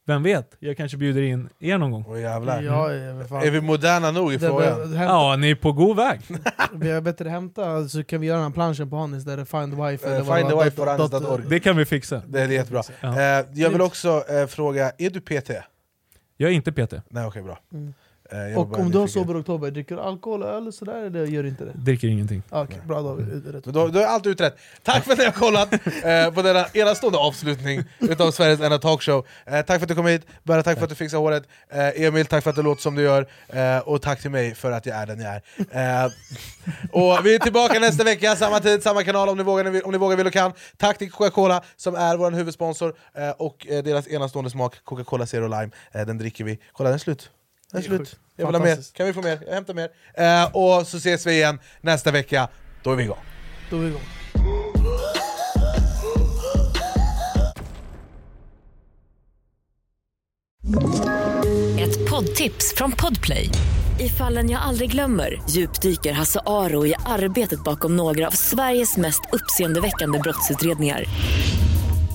Vem vet, jag kanske bjuder in er någon gång. Åh jävlar. Ja, ja, men fan. Är vi moderna nog i Det- frågan? det- Ja, ni är på god väg. Vi har bättre hämta, så kan vi göra den här planschen på honom istället. Find the wife. Eh, eller vad find det the wife Dot- dot- Randers.org. Det kan vi fixa. Det är jättebra. Ja. Eh, jag vill också eh, fråga, är du PT? Jag är inte PT. Nej okej, bra. Mm. Eh, jag Och om du har sober oktober, dricker du alkohol och öl och sådär, eller gör du inte det? Dricker ingenting. Ah, Okej, bra då. har vi rätt. Men Då, då är allt utrett. Tack för att ni har kollat eh, på denna enastående avslutning utav Sveriges enda talkshow. Eh, tack för att du kom hit, Berra tack för att du fixade håret, eh, Emil tack för att du låter som du gör, eh, och tack till mig för att jag är den jag är. Eh, och vi är tillbaka nästa vecka, samma tid, samma kanal om ni vågar, om ni vågar vill och kan. Tack till Coca-Cola som är vår huvudsponsor, eh, och deras enastående smak, Coca-Cola Zero Lime, eh, den dricker vi. Kolla den är slut. Det är slut. Jag vill ha mer, kan vi få mer? Jag hämtar mer. Eh, och så ses vi igen nästa vecka, då är vi igång. Då är vi igång. Ett poddtips från Podplay. I fallen jag aldrig glömmer djupdyker Hasse Aro i arbetet bakom några av Sveriges mest uppseendeväckande brottsutredningar.